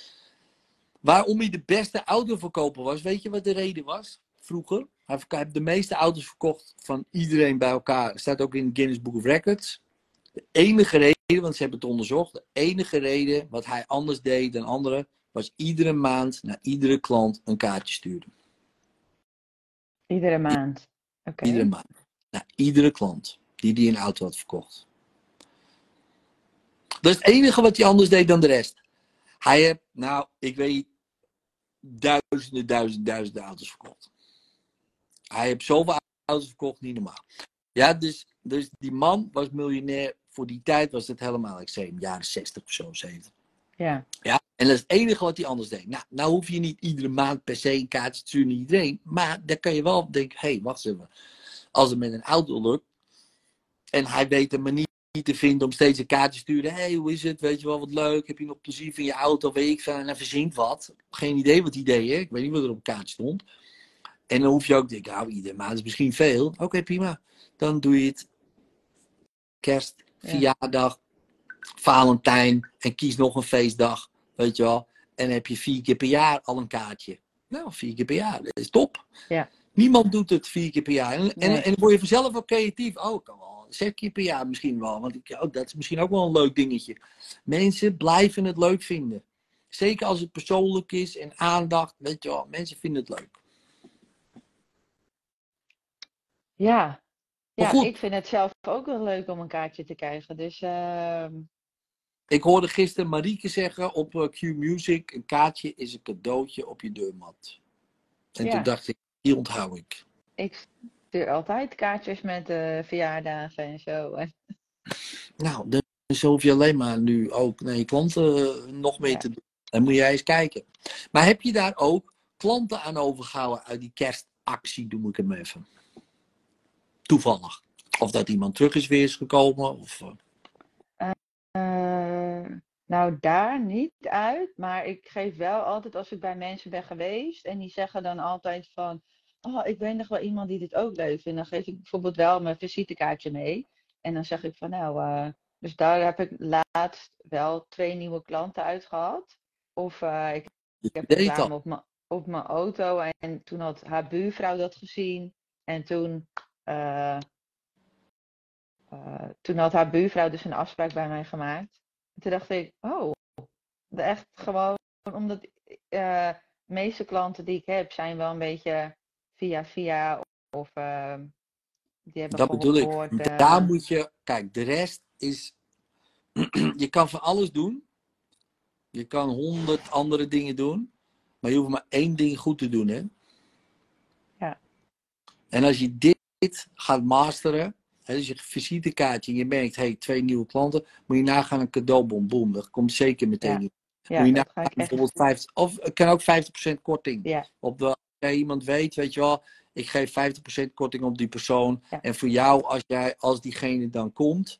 Waarom hij de beste autoverkoper was, weet je wat de reden was? Vroeger. Hij heeft de meeste auto's verkocht van iedereen bij elkaar. Staat ook in Guinness Book of Records. De enige reden, want ze hebben het onderzocht. De enige reden wat hij anders deed dan anderen. Was iedere maand naar iedere klant een kaartje sturen. Iedere maand. Oké. Iedere maand. Naar iedere klant die die een auto had verkocht. Dat is het enige wat hij anders deed dan de rest. Hij heeft, nou, ik weet, duizenden, duizenden, duizenden auto's verkocht. Hij heeft zoveel auto's verkocht, niet normaal. Ja, dus, dus die man was miljonair. Voor die tijd was het helemaal extreem. Jaren 60 of zo, 70. Ja, Ja, en dat is het enige wat hij anders deed. Nou, nou hoef je niet iedere maand per se een kaartje te sturen naar iedereen. Maar dan kan je wel denken, hé, hey, wacht eens even. Als het met een auto lukt. En hij weet een manier te vinden om steeds een kaartje te sturen. Hey, hoe is het? Weet je wel, wat leuk. Heb je nog plezier van je auto? Weet ik veel. En hij verzint wat. Geen idee wat hè. Ik weet niet wat er op het kaartje stond. En dan hoef je ook te denken, nou, iedere maand is misschien veel. Oké, prima. Dan doe je het kerst, Ja. verjaardag, Valentijn en kies nog een feestdag, weet je wel. En heb je vier keer per jaar al een kaartje. Nou, vier keer per jaar, dat is top. Ja. Niemand doet het vier keer per jaar. En, en, dan word je vanzelf ook creatief. Oh, ik kan wel zes keer per jaar misschien wel. Want ik, oh, dat is misschien ook wel een leuk dingetje. Mensen blijven het leuk vinden. Zeker als het persoonlijk is en aandacht. Weet je wel, mensen vinden het leuk. Ja. Ja, ik vind het zelf ook wel leuk om een kaartje te krijgen. Dus ehm, Ik hoorde gisteren Marieke zeggen op eh, Q Music: een kaartje is een cadeautje op je deurmat. En Ja. toen dacht ik: die onthoud ik. ik stuur altijd kaartjes met eh, verjaardagen en zo. En, Nou, dus hoef je alleen maar nu ook naar je klanten eh, nog mee Ja. te doen. Dan moet jij eens kijken. Maar heb je daar ook klanten aan overgehouden uit die kerstactie, noem ik hem even? Toevallig. Of dat iemand terug is weer is gekomen. Of, Eh, nou, daar niet uit. Maar ik geef wel altijd als ik bij mensen ben geweest. En die zeggen dan altijd van. Oh, ik ben nog wel iemand die dit ook leuk vindt. Dan geef ik bijvoorbeeld wel mijn visitekaartje mee. En dan zeg ik van nou. eh, dus daar heb ik laatst wel twee nieuwe klanten uit gehad. Of eh, ik, heb reclame dat. op mijn op mijn auto. En toen had haar buurvrouw dat gezien. En toen. eh, toen had haar buurvrouw dus een afspraak bij mij gemaakt. En toen dacht ik, oh, echt gewoon omdat de meeste klanten die ik heb zijn wel een beetje via via of eh, die hebben Dat bedoel gehoord. ik. Daar moet je, kijk, de rest is, je kan van alles doen. Je kan honderd andere dingen doen. Maar je hoeft maar één ding goed te doen, hè? Ja. En als je dit gaat masteren, hè, dus je visitekaartje en je merkt, hey, twee nieuwe klanten, moet je nagaan een cadeaubon. Boom, dat komt zeker meteen. Ja. ja, moet je nagaan bijvoorbeeld 50, of het kan ook 50% korting. Ja, Op de, iemand weet, weet je wel, ik geef 50% korting op die persoon. Ja. En voor jou, als, jij, als diegene dan komt,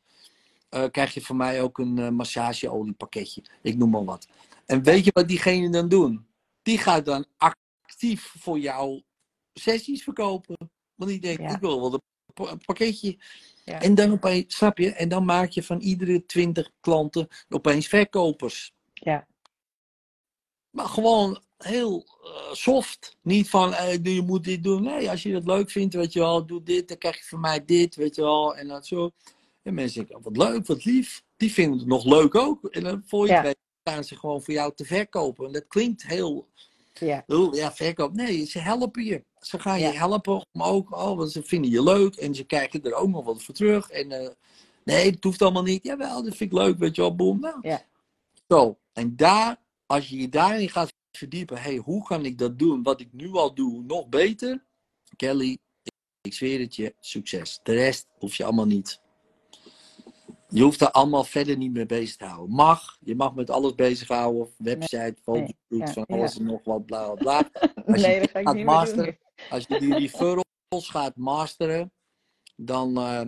eh, krijg je van mij ook een eh massageoliepakketje. Ik noem maar wat. En weet je wat diegene dan doen? Die gaat dan actief voor jou sessies verkopen. Want die denkt, Ja. ik wil wel een pa- een pakketje. Ja. En dan opeens, snap je? En dan maak je van iedere 20 klanten opeens verkopers. ja, Maar gewoon heel eh, soft. Niet van, eh, je moet dit doen. Nee, als je dat leuk vindt, weet je wel, doe dit, dan krijg je van mij dit, weet je wel. En dat zo. En mensen denken, wat leuk, wat lief. Die vinden het nog leuk ook. En dan voor je Ja. het weet, staan ze gewoon voor jou te verkopen. En dat klinkt heel, ja, heel ja, verkoop. Nee, ze helpen je. Ze gaan Ja. je helpen om ook, oh, want ze vinden je leuk. En ze krijgen er ook nog wat voor terug. En eh, nee, dat hoeft allemaal niet. Jawel, dat vind ik leuk, weet je wel, boem. Nou, Ja. Zo, en daar, als je je daarin gaat verdiepen, hey, hoe kan ik dat doen, wat ik nu al doe, nog beter? Kelly, ik zweer het je, succes. De rest hoef je allemaal niet. Je hoeft er allemaal verder niet mee bezig te houden. Mag, je mag met alles bezighouden, website, foto's, ja, van ja. alles en nog wat, bla bla bla. Als je nee, gaat masteren. Als je die referrals gaat masteren, dan, eh,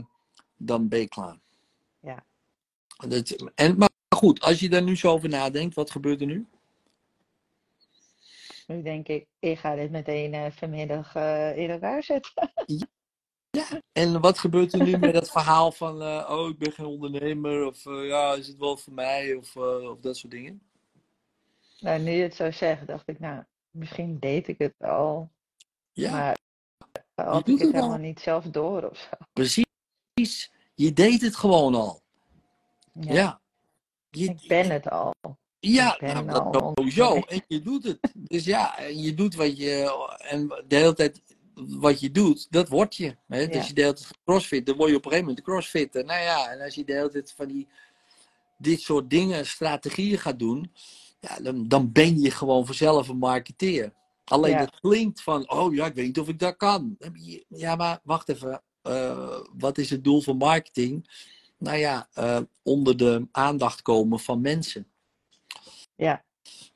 dan ben je klaar. Ja. Dat, en, maar goed, als je daar nu zo over nadenkt, wat gebeurt er nu? Nu denk ik, ik ga dit meteen eh, vanmiddag eh, in elkaar zetten. En wat gebeurt er nu met dat verhaal van, eh, oh, ik ben geen ondernemer, of ja, is het wel voor mij, of, of dat soort dingen? Nou, nu je het zo zegt, dacht ik, nou, misschien deed ik het al. Ja, Maar had ik het het al. helemaal niet zelf door of zo. precies. Je deed het gewoon al. Ja, Ja. Je, Ik ben het al. Ja, nou, dat sowieso. En je doet het. Dus ja, en je doet wat je. En de hele tijd wat je doet, dat word je. Hè? Ja. Dus je de hele tijd gaat crossfit, dan word je op een gegeven moment de crossfitter. Nou ja, en als je de hele tijd van die. dit soort dingen, strategieën gaat doen. Ja, dan, dan ben je gewoon vanzelf een marketeer. Alleen Ja. het klinkt van, oh ja, ik weet niet of ik dat kan. Ja, maar wacht even. eh, wat is het doel van marketing? Nou ja, eh, onder de aandacht komen van mensen. Ja,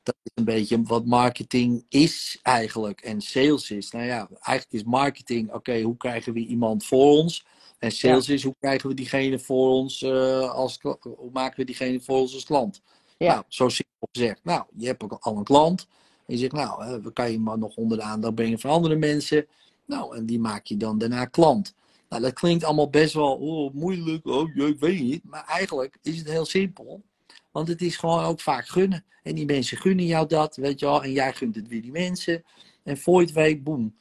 Dat is een beetje wat marketing is eigenlijk. En sales is. Nou ja, eigenlijk is marketing, oké, hoe krijgen we iemand voor ons? En sales is, hoe krijgen we diegene voor ons eh, als Hoe maken we diegene voor ons als klant? Ja. Nou, zo simpel gezegd. Nou, je hebt ook al een klant. En je zegt, nou, hè, we kan je maar nog onder de aandacht brengen van andere mensen. Nou, en die maak je dan daarna klant. Nou, dat klinkt allemaal best wel oh, moeilijk. Oh, ik weet niet. Maar eigenlijk is het heel simpel. Want het is gewoon ook vaak gunnen. En die mensen gunnen jou dat, weet je wel. En jij gunt het weer die mensen. En voor je het weet, boem,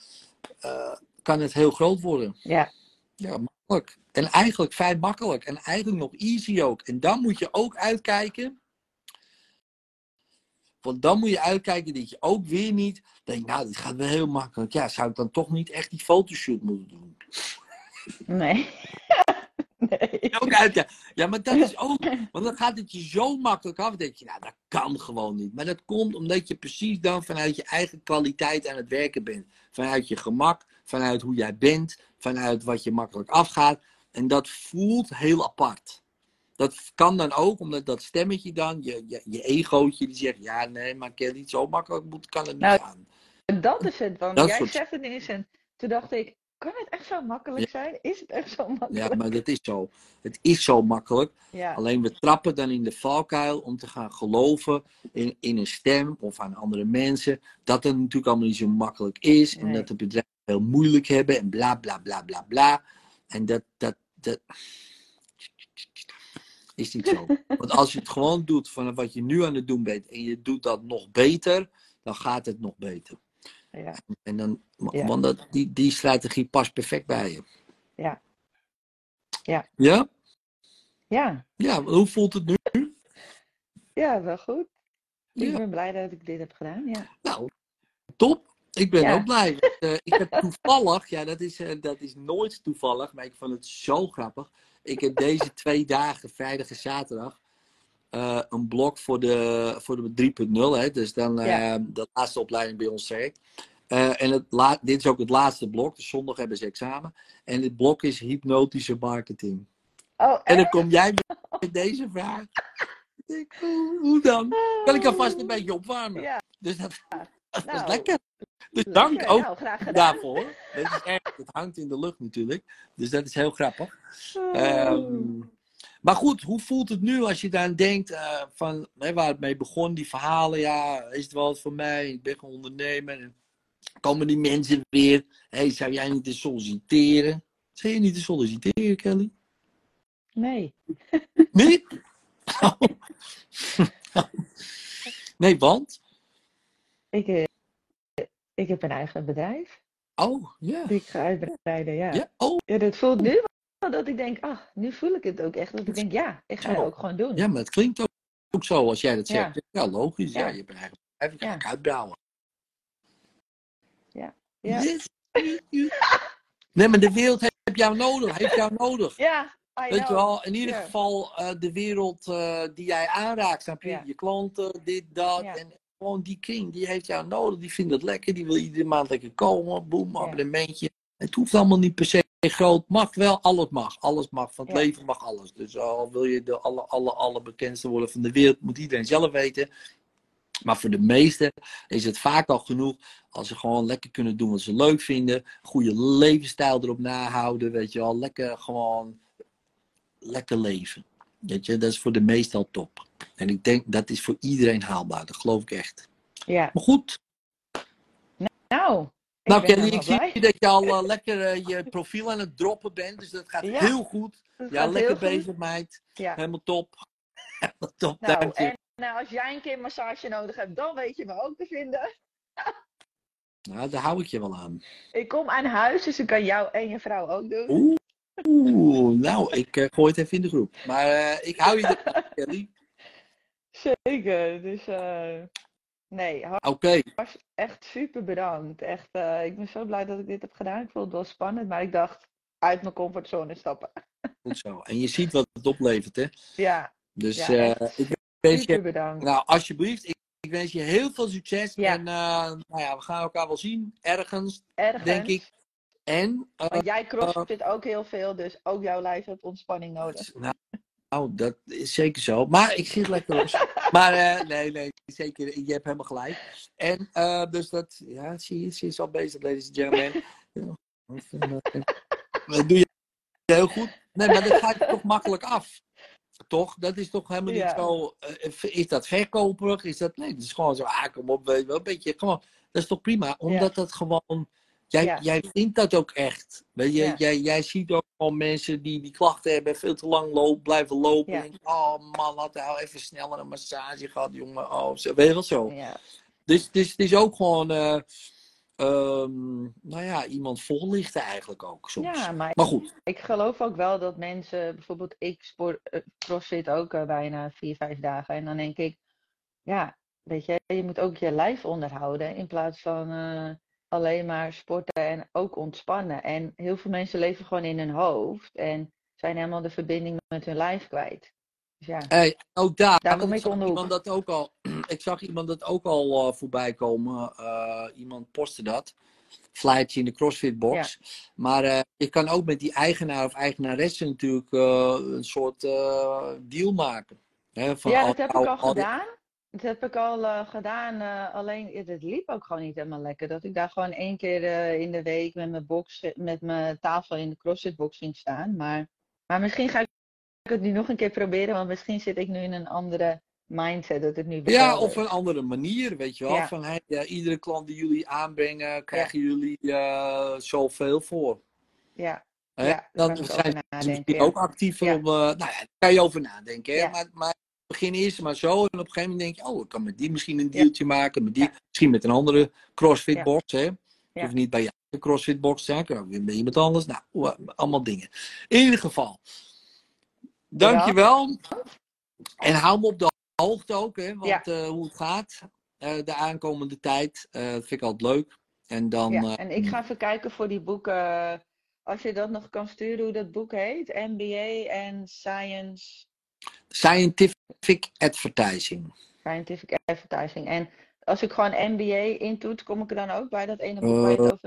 eh, kan het heel groot worden. Ja. Ja, makkelijk. En eigenlijk vrij makkelijk. En eigenlijk nog easy ook. En dan moet je ook uitkijken. Want dan moet je uitkijken dat je ook weer niet denkt, nou, dit gaat wel heel makkelijk. Ja, zou ik dan toch niet echt die fotoshoot moeten doen? Nee. nee. Ook uitkijken. Ja, maar dat is ook, want dan gaat het je zo makkelijk af. Dan denk je, nou, dat kan gewoon niet. Maar dat komt omdat je precies dan vanuit je eigen kwaliteit aan het werken bent. Vanuit je gemak, vanuit hoe jij bent, vanuit wat je makkelijk afgaat. En dat voelt heel apart. Dat kan dan ook, omdat dat stemmetje dan, je, je, je egootje, die zegt, ja, nee, maar Kelly, niet zo makkelijk moet, kan het niet Nou, gaan. En dat is het, want Dat jij soort- zegt het ineens en toen dacht ik, kan het echt zo makkelijk zijn? Is het echt zo makkelijk? Ja, maar dat is zo. Het is zo makkelijk. Ja. Alleen we trappen dan in de valkuil om te gaan geloven in, in een stem of aan andere mensen. Dat het natuurlijk allemaal niet zo makkelijk is. En dat de bedrijven heel moeilijk hebben en bla bla bla bla bla. En dat, dat, dat is niet zo. Want als je het gewoon doet van wat je nu aan het doen bent en je doet dat nog beter, dan gaat het nog beter. Ja. En dan, Ja. Want dat, die, die strategie past perfect bij je. Ja. Ja. Ja? ja, Ja, hoe voelt het nu? ja, wel goed. Ik Ja. ben blij dat ik dit heb gedaan, ja. Nou, top. Ik ben Ja. ook blij. Eh, ik heb toevallig, ja, dat is, eh, dat is nooit toevallig, maar ik vond het zo grappig. Ik heb deze twee dagen, vrijdag en zaterdag, eh, een blok voor de, voor de 3.0. Hè, dus dan eh, Ja. de laatste opleiding bij ons traject. Eh, en het la- dit is ook het laatste blok, dus zondag hebben ze examen. En dit blok is hypnotische marketing. Oh, En dan kom jij met deze vraag. Ik hoe, hoe dan? Kan ik alvast een beetje opwarmen? Ja, Dus dat, dat is nou, lekker. Dus lekker. dank ook Nou, graag gedaan. daarvoor. Dat is echt, het hangt in de lucht natuurlijk. Dus dat is heel grappig. Ehm, maar goed, hoe voelt het nu als je daar denkt eh, van hè, waar het mee begon, die verhalen, ja, is het wel wat voor mij? Ik ben gewoon ondernemer. En komen die mensen weer, hey, zou jij niet eens solliciteren? Zou je niet eens solliciteren, Kelly? Nee. Nee? nee, want? Ik, eh, ik heb een eigen bedrijf Oh, ja. die ik ga uitbreiden, ja. Ja, oh, Ja, dat voelt nu wel dat ik denk, ah, nu voel ik het ook echt. Dat ik denk, ja, ik ga het ook gewoon doen. ja, maar het klinkt ook, ook zo als jij dat zegt. Ja, logisch. Ja, Ja. je hebt een eigen bedrijf, ik ga Ja. uitbouwen. Ja. Yes. Nee, maar de wereld heeft jou nodig, heeft jou nodig. Ja, Weet je wel, in ieder geval eh, de wereld eh, die jij aanraakt, snap je? Je klanten, dit, dat. En gewoon die kring, die heeft jou nodig. Die vindt het lekker, die wil iedere maand lekker komen. Boem, Ja. abonnementje. Het hoeft allemaal niet per se groot. Mag wel, alles mag. Alles mag. Van het Ja. leven mag alles. Dus al wil je de alle, alle, alle bekendste worden van de wereld, moet iedereen zelf weten. Maar voor de meesten is het vaak al genoeg als ze gewoon lekker kunnen doen wat ze leuk vinden. Goede levensstijl erop nahouden, weet je wel. Lekker gewoon, lekker leven. Weet je, dat is voor de meesten al top. En ik denk dat is voor iedereen haalbaar, dat geloof ik echt. Ja, Maar goed, nou. Nou Kelly, ik zie blij. dat je al eh, lekker eh, je profiel aan het droppen bent. Dus dat gaat Ja. heel goed. Ja, lekker goed. bezig meid. Ja. Helemaal top. Helemaal top, Nou, dank je. en nou, als jij een keer massage nodig hebt, dan weet je me ook te vinden. Nou, daar hou ik je wel aan. Ik kom aan huis, dus ik kan jou en je vrouw ook doen. Oeh, oeh, nou, ik eh, gooi het even in de groep. Maar ik hou je er Kelly. Zeker, dus nee, Oké, was echt super bedankt. Echt, eh, ik ben zo blij dat ik dit heb gedaan. Ik vond het wel spannend, maar ik dacht uit mijn comfortzone stappen. goed zo. En je ziet wat het oplevert, hè? Ja, Dus Ja, eh, ik wens je, bedankt. nou, alsjeblieft, ik, ik wens je heel veel succes. Ja. En eh, nou ja, we gaan elkaar wel zien, ergens, Ergens. denk ik. En, jij crossfit ook heel veel, dus ook jouw lijf heeft ontspanning nodig. nou, nou, dat is zeker zo. Maar ik zit lekker los. maar eh, nee, nee, zeker. Je hebt helemaal gelijk. En eh, dus dat, ja, zie je, ze is al bezig, ladies and gentlemen. Dat doe je heel goed. Nee, maar dat gaat toch makkelijk af. toch? Dat is toch helemaal niet Ja. zo. eh, is dat verkoperig? Is dat. Nee, het is gewoon zo. Ah, kom op, weet je wel. Een beetje. Gewoon, dat is toch prima? Omdat dat gewoon. Jij, Ja. jij vindt dat ook echt. Weet je, Ja. jij, jij ziet ook gewoon mensen die die klachten hebben, veel te lang lopen, blijven lopen. Ja. En denk, oh man, had nou even sneller een massage gehad, jongen. Oh, zo, weet je wel zo. Ja. Dus, dus het is ook gewoon, eh, ehm, nou ja, iemand voorlichten eigenlijk ook soms. ja, maar Maar goed, ik geloof ook wel dat mensen, bijvoorbeeld ik sport, eh, crossfit ook eh, bijna vier, vijf dagen. En dan denk ik, ja, weet je, je moet ook je lijf onderhouden in plaats van alleen maar sporten en ook ontspannen. En heel veel mensen leven gewoon in hun hoofd en zijn helemaal de verbinding met hun lijf kwijt. Dus ja, Hey, ook daar, kom ik hoek. iemand dat ook al, ik zag iemand dat ook al eh, voorbij komen. Eh, iemand postte dat. Flyertje in de CrossFit box. Maar eh, je kan ook met die eigenaar of eigenaresse natuurlijk een soort deal maken. Hè, van ja al- dat heb ik al- gedaan. Dat heb ik al eh, gedaan, eh, alleen het liep ook gewoon niet helemaal lekker. Dat ik daar gewoon één keer eh, in de week met mijn, box, met mijn tafel in de CrossFit box ging staan. Maar, maar misschien ga ik het nu nog een keer proberen, want misschien zit ik nu in een andere mindset dat het nu Ja, of een andere manier, weet je wel. Ja. Van hey, ja, iedere klant die jullie aanbrengen, krijgen jullie eh, zoveel voor. Ja, Hè? Ja, dan zijn ze misschien ja. ook actiever Ja. om. nou ja, daar kan je over nadenken. Hè? Ja. Maar, maar begin eerst maar zo. En op een gegeven moment denk je, oh, ik kan met die misschien een dealtje maken. Met die. Misschien met een andere CrossFit Ja. box. Hè? Ja. hoeft niet bij jou een CrossFit box te zijn. Kan ook weer bij iemand anders. Nou, allemaal dingen. In ieder geval. Dankjewel. En hou me op de hoogte ook, hè, want Ja. eh, hoe het gaat eh, de aankomende tijd. eh, dat vind ik altijd leuk. En dan. ja. En ik ga even kijken voor die boeken, als je dat nog kan sturen, hoe dat boek heet. MBA en Science, Scientific Advertising. Scientific Advertising. En als ik gewoon MBA intoet, kom ik er dan ook bij dat ene boek over?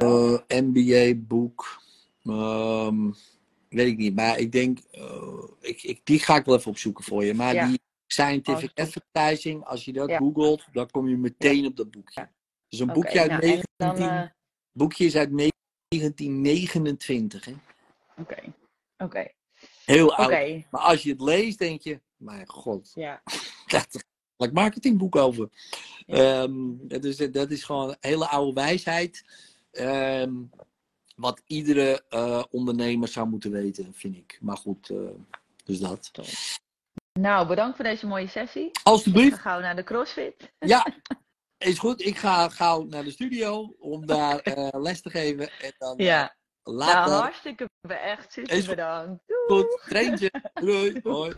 Eh, MBA-boek. Ehm, weet ik niet, maar ik denk, eh, ik, ik, die ga ik wel even opzoeken voor je. Maar Ja. die Scientific Oh. Advertising, als je dat Ja. googelt, dan kom je meteen op dat boekje. Dus een boekje uit nou, en 19, dan, eh, boekje is uit 1929. Hè? Oké, oké, Heel oud. Maar als je het leest, denk je, mijn god, Ja, dat een marketingboek over. Ja. Ehm, dat, is, dat is gewoon een hele oude wijsheid. Ehm, wat iedere eh, ondernemer zou moeten weten, vind ik. Maar goed, eh, dus dat. nou bedankt voor deze mooie sessie. Ik Alsjeblieft. ga gauw naar de CrossFit. Ja, is goed. Ik ga gauw naar de studio om daar eh, les te geven. En dan eh, Ja, nou later. hartstikke, echt super bedankt. Doei. Goed, traintje. Doei. Hoi.